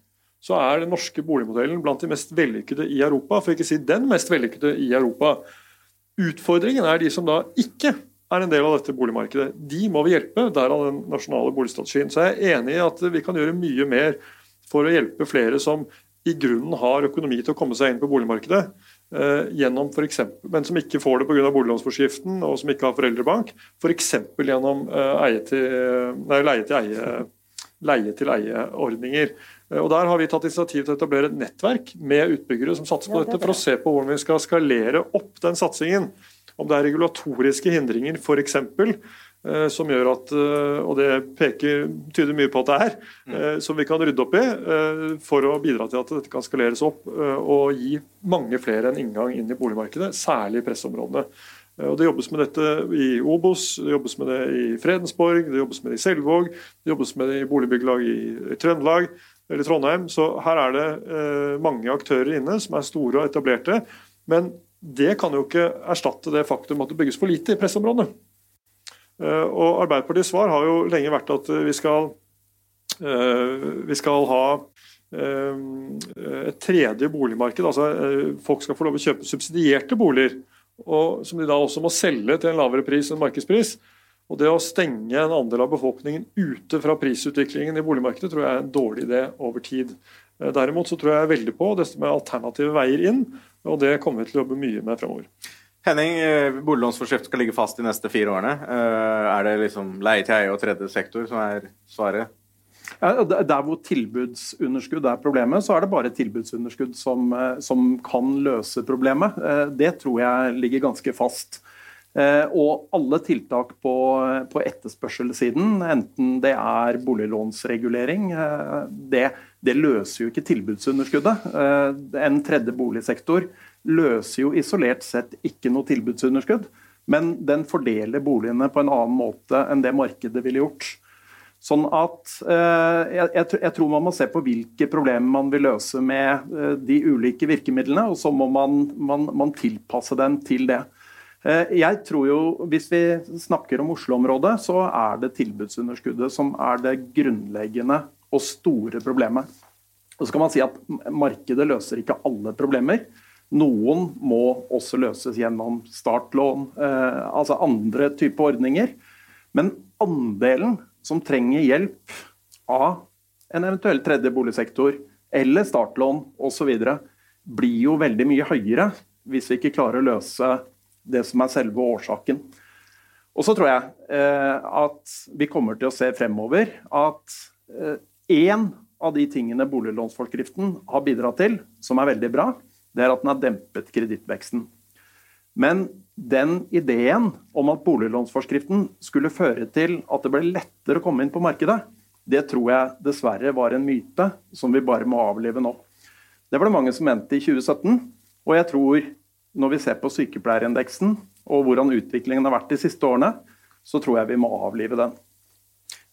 så er den norske boligmodellen blant de mest vellykkede i Europa, for ikke å si den mest vellykkede i Europa. Utfordringen er de som da ikke er en del av dette boligmarkedet. De må vi hjelpe, derav den nasjonale boligstrategien. Så jeg er enig i at vi kan gjøre mye mer for å hjelpe flere som i grunnen har økonomi til å komme seg inn på boligmarkedet. Eh, gjennom for eksempel, men som ikke får det pga. boliglånsforskriften og som ikke har foreldrebank. F.eks. gjennom eh, leie-til-eie-ordninger. Eh, og Der har vi tatt initiativ til å etablere et nettverk med utbyggere som satser på dette, for å se på hvordan vi skal skalere opp den satsingen. Om det er regulatoriske hindringer f.eks. Eh, som gjør at, eh, og det peker, tyder mye på at det er, mm. eh, som vi kan rydde opp i for å bidra til at dette kan skaleres opp og gi mange flere en inngang inn i boligmarkedet, særlig i pressområdene. Og Det jobbes med dette i Obos, det jobbes med det i Fredensborg, det jobbes med det i Selvåg, det jobbes med det i boligbyggelag i, Trøndelag eller Trondheim. Så her er det mange aktører inne som er store og etablerte. Men det kan jo ikke erstatte det faktum at det bygges for lite i pressområdene. Eh, og Arbeiderpartiets svar har jo lenge vært at vi skal, eh, vi skal ha eh, et tredje boligmarked. altså Folk skal få lov å kjøpe subsidierte boliger, som de da også må selge til en lavere pris enn markedspris. Og Det å stenge en andel av befolkningen ute fra prisutviklingen i boligmarkedet tror jeg er en dårlig idé over tid. Derimot så tror jeg veldig på dette med alternative veier inn, og det kommer vi til å jobbe mye med fremover. Henning, eh, boliglånsforskrift skal ligge fast de neste fire årene. Eh, er det liksom leie til eie og tredje sektor som er svaret? Ja, der hvor tilbudsunderskudd er problemet, så er det bare tilbudsunderskudd som, eh, som kan løse problemet. Det tror jeg ligger ganske fast. Og alle tiltak på, på etterspørselssiden, enten det er boliglånsregulering, det, det løser jo ikke tilbudsunderskuddet. En tredje boligsektor løser jo isolert sett ikke noe tilbudsunderskudd, men den fordeler boligene på en annen måte enn det markedet ville gjort. Sånn at eh, jeg, tror man må se på hvilke problemer man vil løse med eh, de ulike virkemidlene, og så må man, man, man tilpasse dem til det. Eh, jeg tror jo, Hvis vi snakker om Oslo-området, så er det tilbudsunderskuddet som er det grunnleggende og store problemet. Og så kan man si at Markedet løser ikke alle problemer. Noen må også løses gjennom startlån, eh, altså andre typer ordninger. Men andelen som trenger hjelp av en eventuell tredje boligsektor eller startlån osv., blir jo veldig mye høyere hvis vi ikke klarer å løse det som er selve årsaken. Og så tror jeg eh, at vi kommer til å se fremover at én av de tingene boliglånsforskriften har bidratt til, som er veldig bra, det er at den har dempet kredittveksten. Men den ideen om at boliglånsforskriften skulle føre til at det ble lettere å komme inn på markedet, det tror jeg dessverre var en myte som vi bare må avlive nå. Det var det mange som mente i 2017, og jeg tror når vi ser på sykepleierindeksen og hvordan utviklingen har vært de siste årene, så tror jeg vi må avlive den.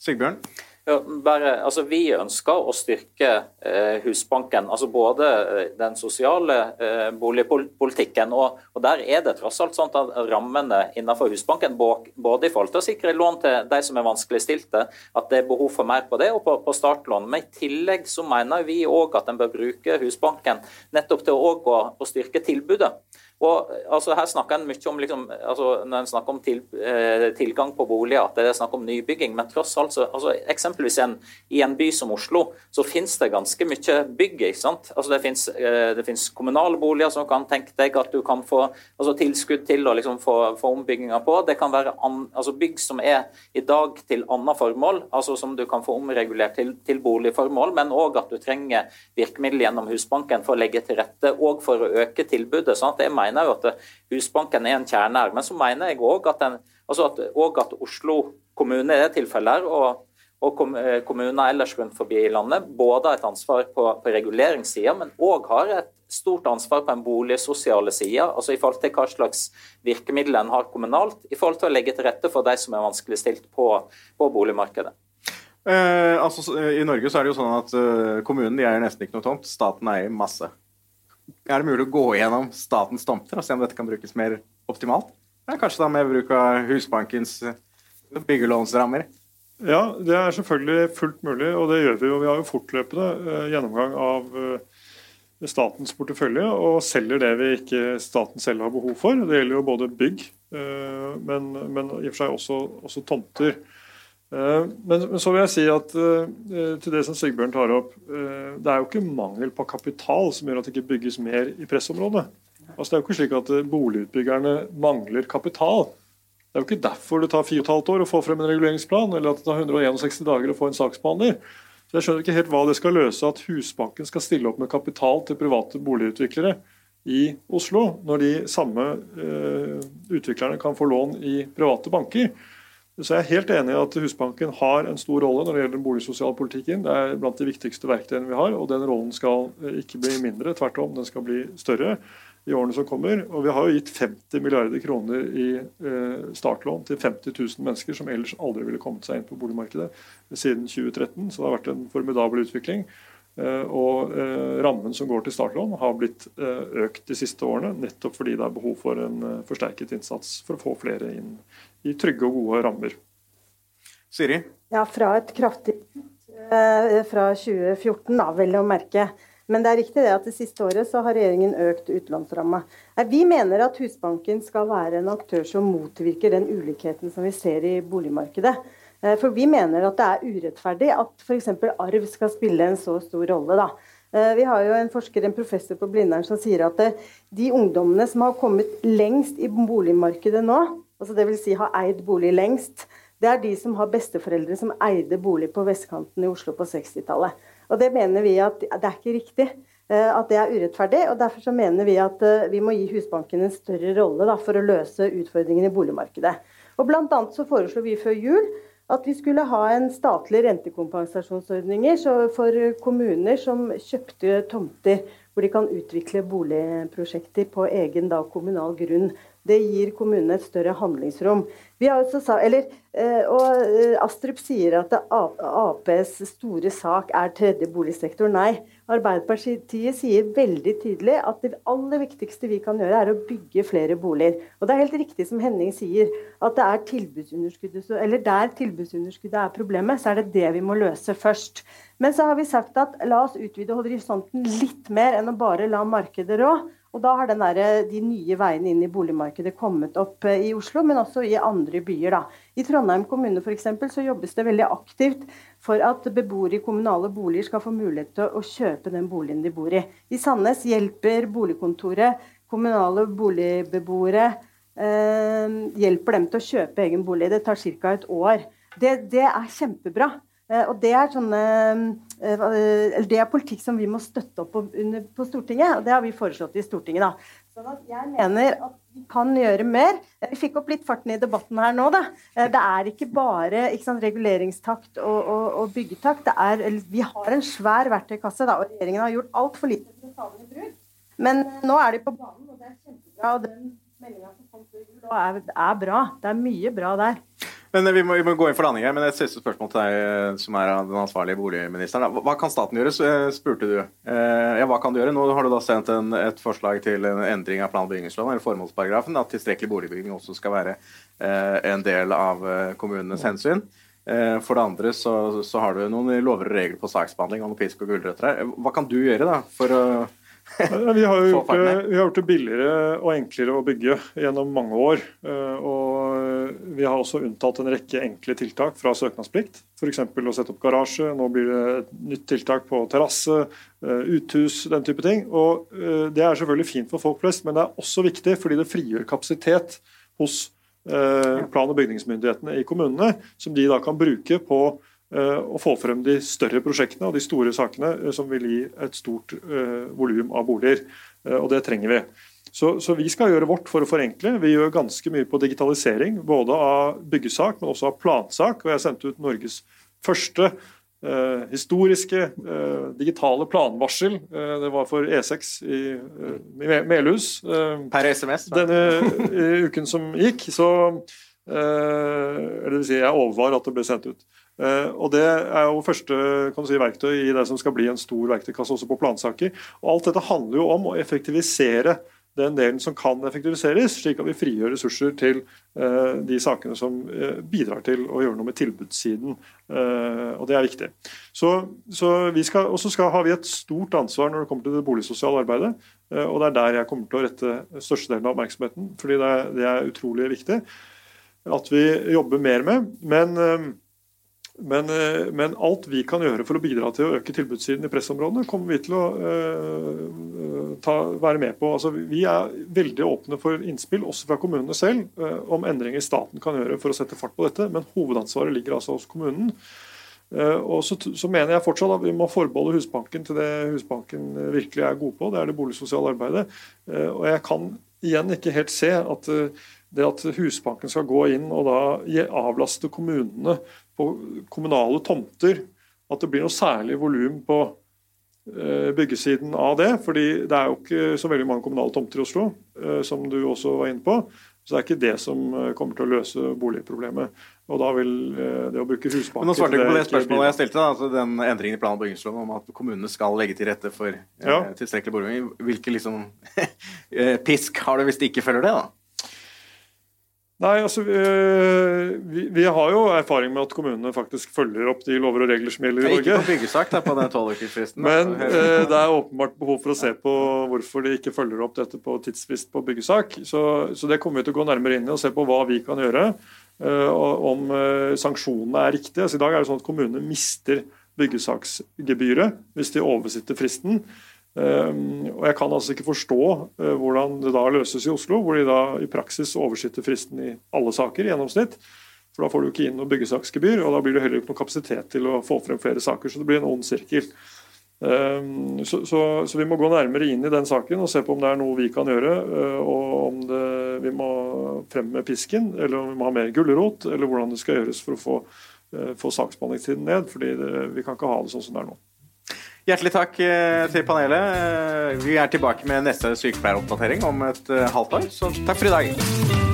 Sigbjørn? Bare, altså, vi ønsker å styrke eh, Husbanken, altså både eh, den sosiale eh, boligpolitikken. Og, og, Der er det tross alt sånn at rammene innenfor Husbanken, både i forhold til å sikre lån til de som er vanskeligstilte, at det er behov for mer på det, og på, på startlån. Men i tillegg så mener vi òg at en bør bruke Husbanken nettopp til å, å, å styrke tilbudet. Og altså, Her snakker en mye om liksom, altså, når en snakker om til, eh, tilgang på boliger, at det er snakk om nybygging. Men tross alt, så, altså, eksempelvis en, i en by som Oslo, så finnes det ganske mye bygg. ikke sant? Altså, det, finnes, eh, det finnes kommunale boliger som kan tenke deg at du kan få altså, tilskudd til å liksom, få, få ombygginger på. Det kan være an, altså, bygg som er i dag til annet formål, altså som du kan få omregulert til, til boligformål, men òg at du trenger virkemidler gjennom Husbanken for å legge til rette og for å øke tilbudet. sånn at det er mener jo at Husbanken er en kjerne her. Men så mener jeg òg at, altså at, at, Oslo kommune i det tilfellet her, og, og eh, kommuner ellers rundt forbi i landet både har et ansvar på, på reguleringssida, men òg har et stort ansvar på en boligsosiale sida, altså i forhold til hva slags virkemidler en har kommunalt, i forhold til å legge til rette for de som er vanskeligstilt på, på boligmarkedet. Eh, altså, I Norge så er det jo sånn at uh, kommunen de eier nesten ikke noe tomt, staten eier masse. Er det mulig å gå gjennom statens tomter og se om dette kan brukes mer optimalt? Ja, kanskje da med bruk av Husbankens byggelånsrammer? Ja, det er selvfølgelig fullt mulig, og det gjør vi jo. Vi har jo fortløpende eh, gjennomgang av eh, statens portefølje og selger det vi ikke staten selv har behov for. Det gjelder jo både bygg, eh, men, men i og for seg også, også tomter. Eh, men, men, så vil jeg si at eh, til det som Sigbjørn tar opp, eh, det er jo ikke mangel på kapital som gjør at det ikke bygges mer i pressområdet. Altså, det er jo ikke slik at boligutbyggerne mangler kapital. Det er jo ikke derfor det tar 4,5 år å få frem en reguleringsplan, eller at det tar 161 dager å få en saksbehandler. Så Jeg skjønner ikke helt hva det skal løse at Husbanken skal stille opp med kapital til private boligutviklere i Oslo, når de samme utviklerne kan få lån i private banker. Så jeg er helt enig i at Husbanken har en stor rolle når det gjelder den boligsosiale politikken. Det er blant de viktigste verktøyene vi har, og den rollen skal ikke bli mindre. Tvert om, den skal bli større i årene som kommer. Og vi har jo gitt 50 milliarder kroner i eh, startlån til 50 000 mennesker som ellers aldri ville kommet seg inn på boligmarkedet siden 2013. Så det har vært en formidabel utvikling. Eh, og eh, rammen som går til startlån har blitt økt de siste årene, nettopp fordi det er behov for en forsterket innsats for å få flere inn i trygge og gode rammer. Siri? Ja, fra et kraftig fra 2014, da, vel å merke. Men det er riktig det at det siste året så har regjeringen økt utlånsramma. Vi mener at Husbanken skal være en aktør som motvirker den ulikheten som vi ser i boligmarkedet. Eh, for vi mener at det er urettferdig at f.eks. arv skal spille en så stor rolle. da. Eh, vi har jo en forsker, en professor på Blindern som sier at eh, de ungdommene som har kommet lengst i boligmarkedet nå, altså dvs. Si har eid bolig lengst, det er de som har besteforeldre som eide bolig på vestkanten i Oslo på 60-tallet. Og det mener vi at det er ikke riktig. Eh, at det er urettferdig. og Derfor så mener vi at eh, vi må gi Husbanken en større rolle da, for å løse utfordringene i boligmarkedet. Og Blant annet så foreslo vi før jul at vi skulle ha en statlig rentekompensasjonsordning for kommuner som kjøpte tomter hvor de kan utvikle boligprosjekter på egen da, kommunal grunn. Det gir kommunene et større handlingsrom. Sa, eller, eh, og eh, Astrup sier at Aps store sak er tredje boligsektor. Nei, Arbeiderpartiet sier veldig tydelig at det aller viktigste vi kan gjøre, er å bygge flere boliger. Og det er helt riktig som Henning sier, at det er tilbudsunderskuddet, eller der tilbudsunderskuddet er problemet, så er det det vi må løse først. Men så har vi sagt at la oss utvide horisonten litt mer enn å bare la markedet rå. Og da har der, de nye veiene inn i boligmarkedet kommet opp eh, i Oslo, men også i andre byer. Da. I Trondheim kommune for eksempel, så jobbes det veldig aktivt for at beboere i kommunale boliger skal få mulighet til å kjøpe den boligen de bor i. I Sandnes hjelper boligkontoret kommunale boligbeboere eh, hjelper dem til å kjøpe egen bolig. Det tar ca. et år. Det, det er kjempebra. Eh, og det er, sånne, eh, eh, det er politikk som vi må støtte opp på, Stortinget, og det har vi foreslått i Stortinget. da. Sånn at jeg mener at vi kan gjøre mer. Vi fikk opp litt farten i debatten her nå. Da. Det er ikke bare ikke sant, reguleringstakt og, og, og byggetakt. Er, vi har en svær verktøykasse, da, og regjeringen har gjort altfor lite for å. Men nå er de på banen, og det er kjempebra. og den meldinga som kom før jul, er bra. Det er mye bra der. Men vi må, vi må, gå inn for landing her. Men et siste spørsmål til deg, eh, som er den ansvarlige boligministeren. Hva kan staten gjøre, eh, spurte du. Eh, ja, hva kan du gjøre? Nå har du da sendt en, et forslag til en endring av plan- og bygningsloven, eller formålsparagrafen, at tilstrekkelig boligbygging også skal være en del av kommunenes hensyn. For det andre så, så har du noen lover og regler på saksbehandling og noen pisk og gulrøtter her. Hva kan du gjøre da for å [laughs] vi har jo [laughs] gjort vi har gjort det billigere og enklere å bygge gjennom mange år. Eh, og vi har også unntatt en rekke enkle tiltak fra søknadsplikt. F.eks. å sette opp garasje. Nå blir det et nytt tiltak på terrasse, eh, uthus, den type ting. Og eh, Det er selvfølgelig fint for folk flest, men det er også viktig fordi det frigjør kapasitet hos plan- og bygningsmyndighetene i kommunene, som de da kan bruke på å få frem de større prosjektene og de store sakene eh, som vil gi et stort volum av boliger. Og det trenger vi. Så, så, vi skal gjøre vårt for å forenkle. Vi gjør ganske mye på digitalisering, både av byggesak, men også av plansak. Og jeg sendte ut Norges første eh, historiske digitale planvarsel. det var for E6 i, i Melhus. per SMS? Da. Denne uken som gikk. Så eller det vil si, jeg overvar at det ble sendt ut. Uh, og Det er jo første si, verktøy i det som skal bli en stor verktøykasse også på plansaker. Og Alt dette handler jo om å effektivisere den delen som kan effektiviseres, slik at vi frigjør ressurser til uh, de sakene som uh, bidrar til å gjøre noe med tilbudssiden. Uh, og det er viktig. Så, så vi skal, også skal, har vi et stort ansvar når det kommer til det boligsosiale arbeidet. og det er der jeg kommer til å rette størstedelen av oppmerksomheten, fordi det er, det er utrolig viktig at vi jobber mer med. Men men, eh, men, alt vi kan gjøre for å bidra til å øke tilbudssiden i pressområdene, kommer vi til å uh, ta, være med på. Altså, vi er veldig åpne for innspill, også fra kommunene selv, uh, om endringer staten kan gjøre for å sette fart på dette. Men hovedansvaret ligger altså hos kommunen. Uh, og så, så, mener jeg fortsatt at vi må forbeholde Husbanken til det Husbanken virkelig er god på, det er det boligsosiale arbeidet. og jeg kan igjen ikke helt se at det at Husbanken skal gå inn og da avlaste kommunene på kommunale tomter at det blir noe særlig volum på eh, byggesiden av det. fordi det er jo ikke så veldig mange kommunale tomter i Oslo, eh, som du også var inne på. Så det er ikke det som eh, kommer til å løse boligproblemet. Og da vil det å bruke Husbanken Men Nå svarte du ikke på det spørsmålet jeg stilte. Da, altså Den endringen i plan- og bygningsloven om at kommunene skal legge til rette for ja. tilstrekkelig boligbygging. Hvilken liksom, [laughs] pisk har du hvis de ikke følger det? da? Nei, altså øh, vi, vi, har jo erfaring med at kommunene faktisk følger opp de lover og regler som gjelder i Norge. Ikke på byggesak, da, på den tolvukersfristen. Men eh, det er åpenbart behov for å se på hvorfor de ikke følger opp dette på tidsfrist på byggesak. Så, så, det kommer vi til å gå nærmere inn i og se på hva vi kan gjøre. Eh, om sanksjonene er riktige. Altså, I dag er det sånn at kommunene mister byggesaksgebyret hvis de oversitter fristen. Ehm, og Jeg kan altså ikke forstå eh, hvordan det da løses i Oslo, hvor de da i praksis oversitter fristen i alle saker i gjennomsnitt. For Da får du ikke inn noe byggesaksgebyr, og da blir det heller ikke noe kapasitet til å få frem flere saker. Så det blir en ond sirkel. Ehm, så, så, så, vi må gå nærmere inn i den saken og se på om det er noe vi kan gjøre. Eh, og om det, vi må frem med pisken, eller om vi må ha mer gulrot, eller hvordan det skal gjøres for å få, eh, få saksbehandlingstiden ned. fordi vi kan ikke ha det sånn som det er nå. Hjertelig takk eh, til panelet. Eh, vi er tilbake med neste sykepleieroppdatering om et eh, halvt år, så takk for i dag.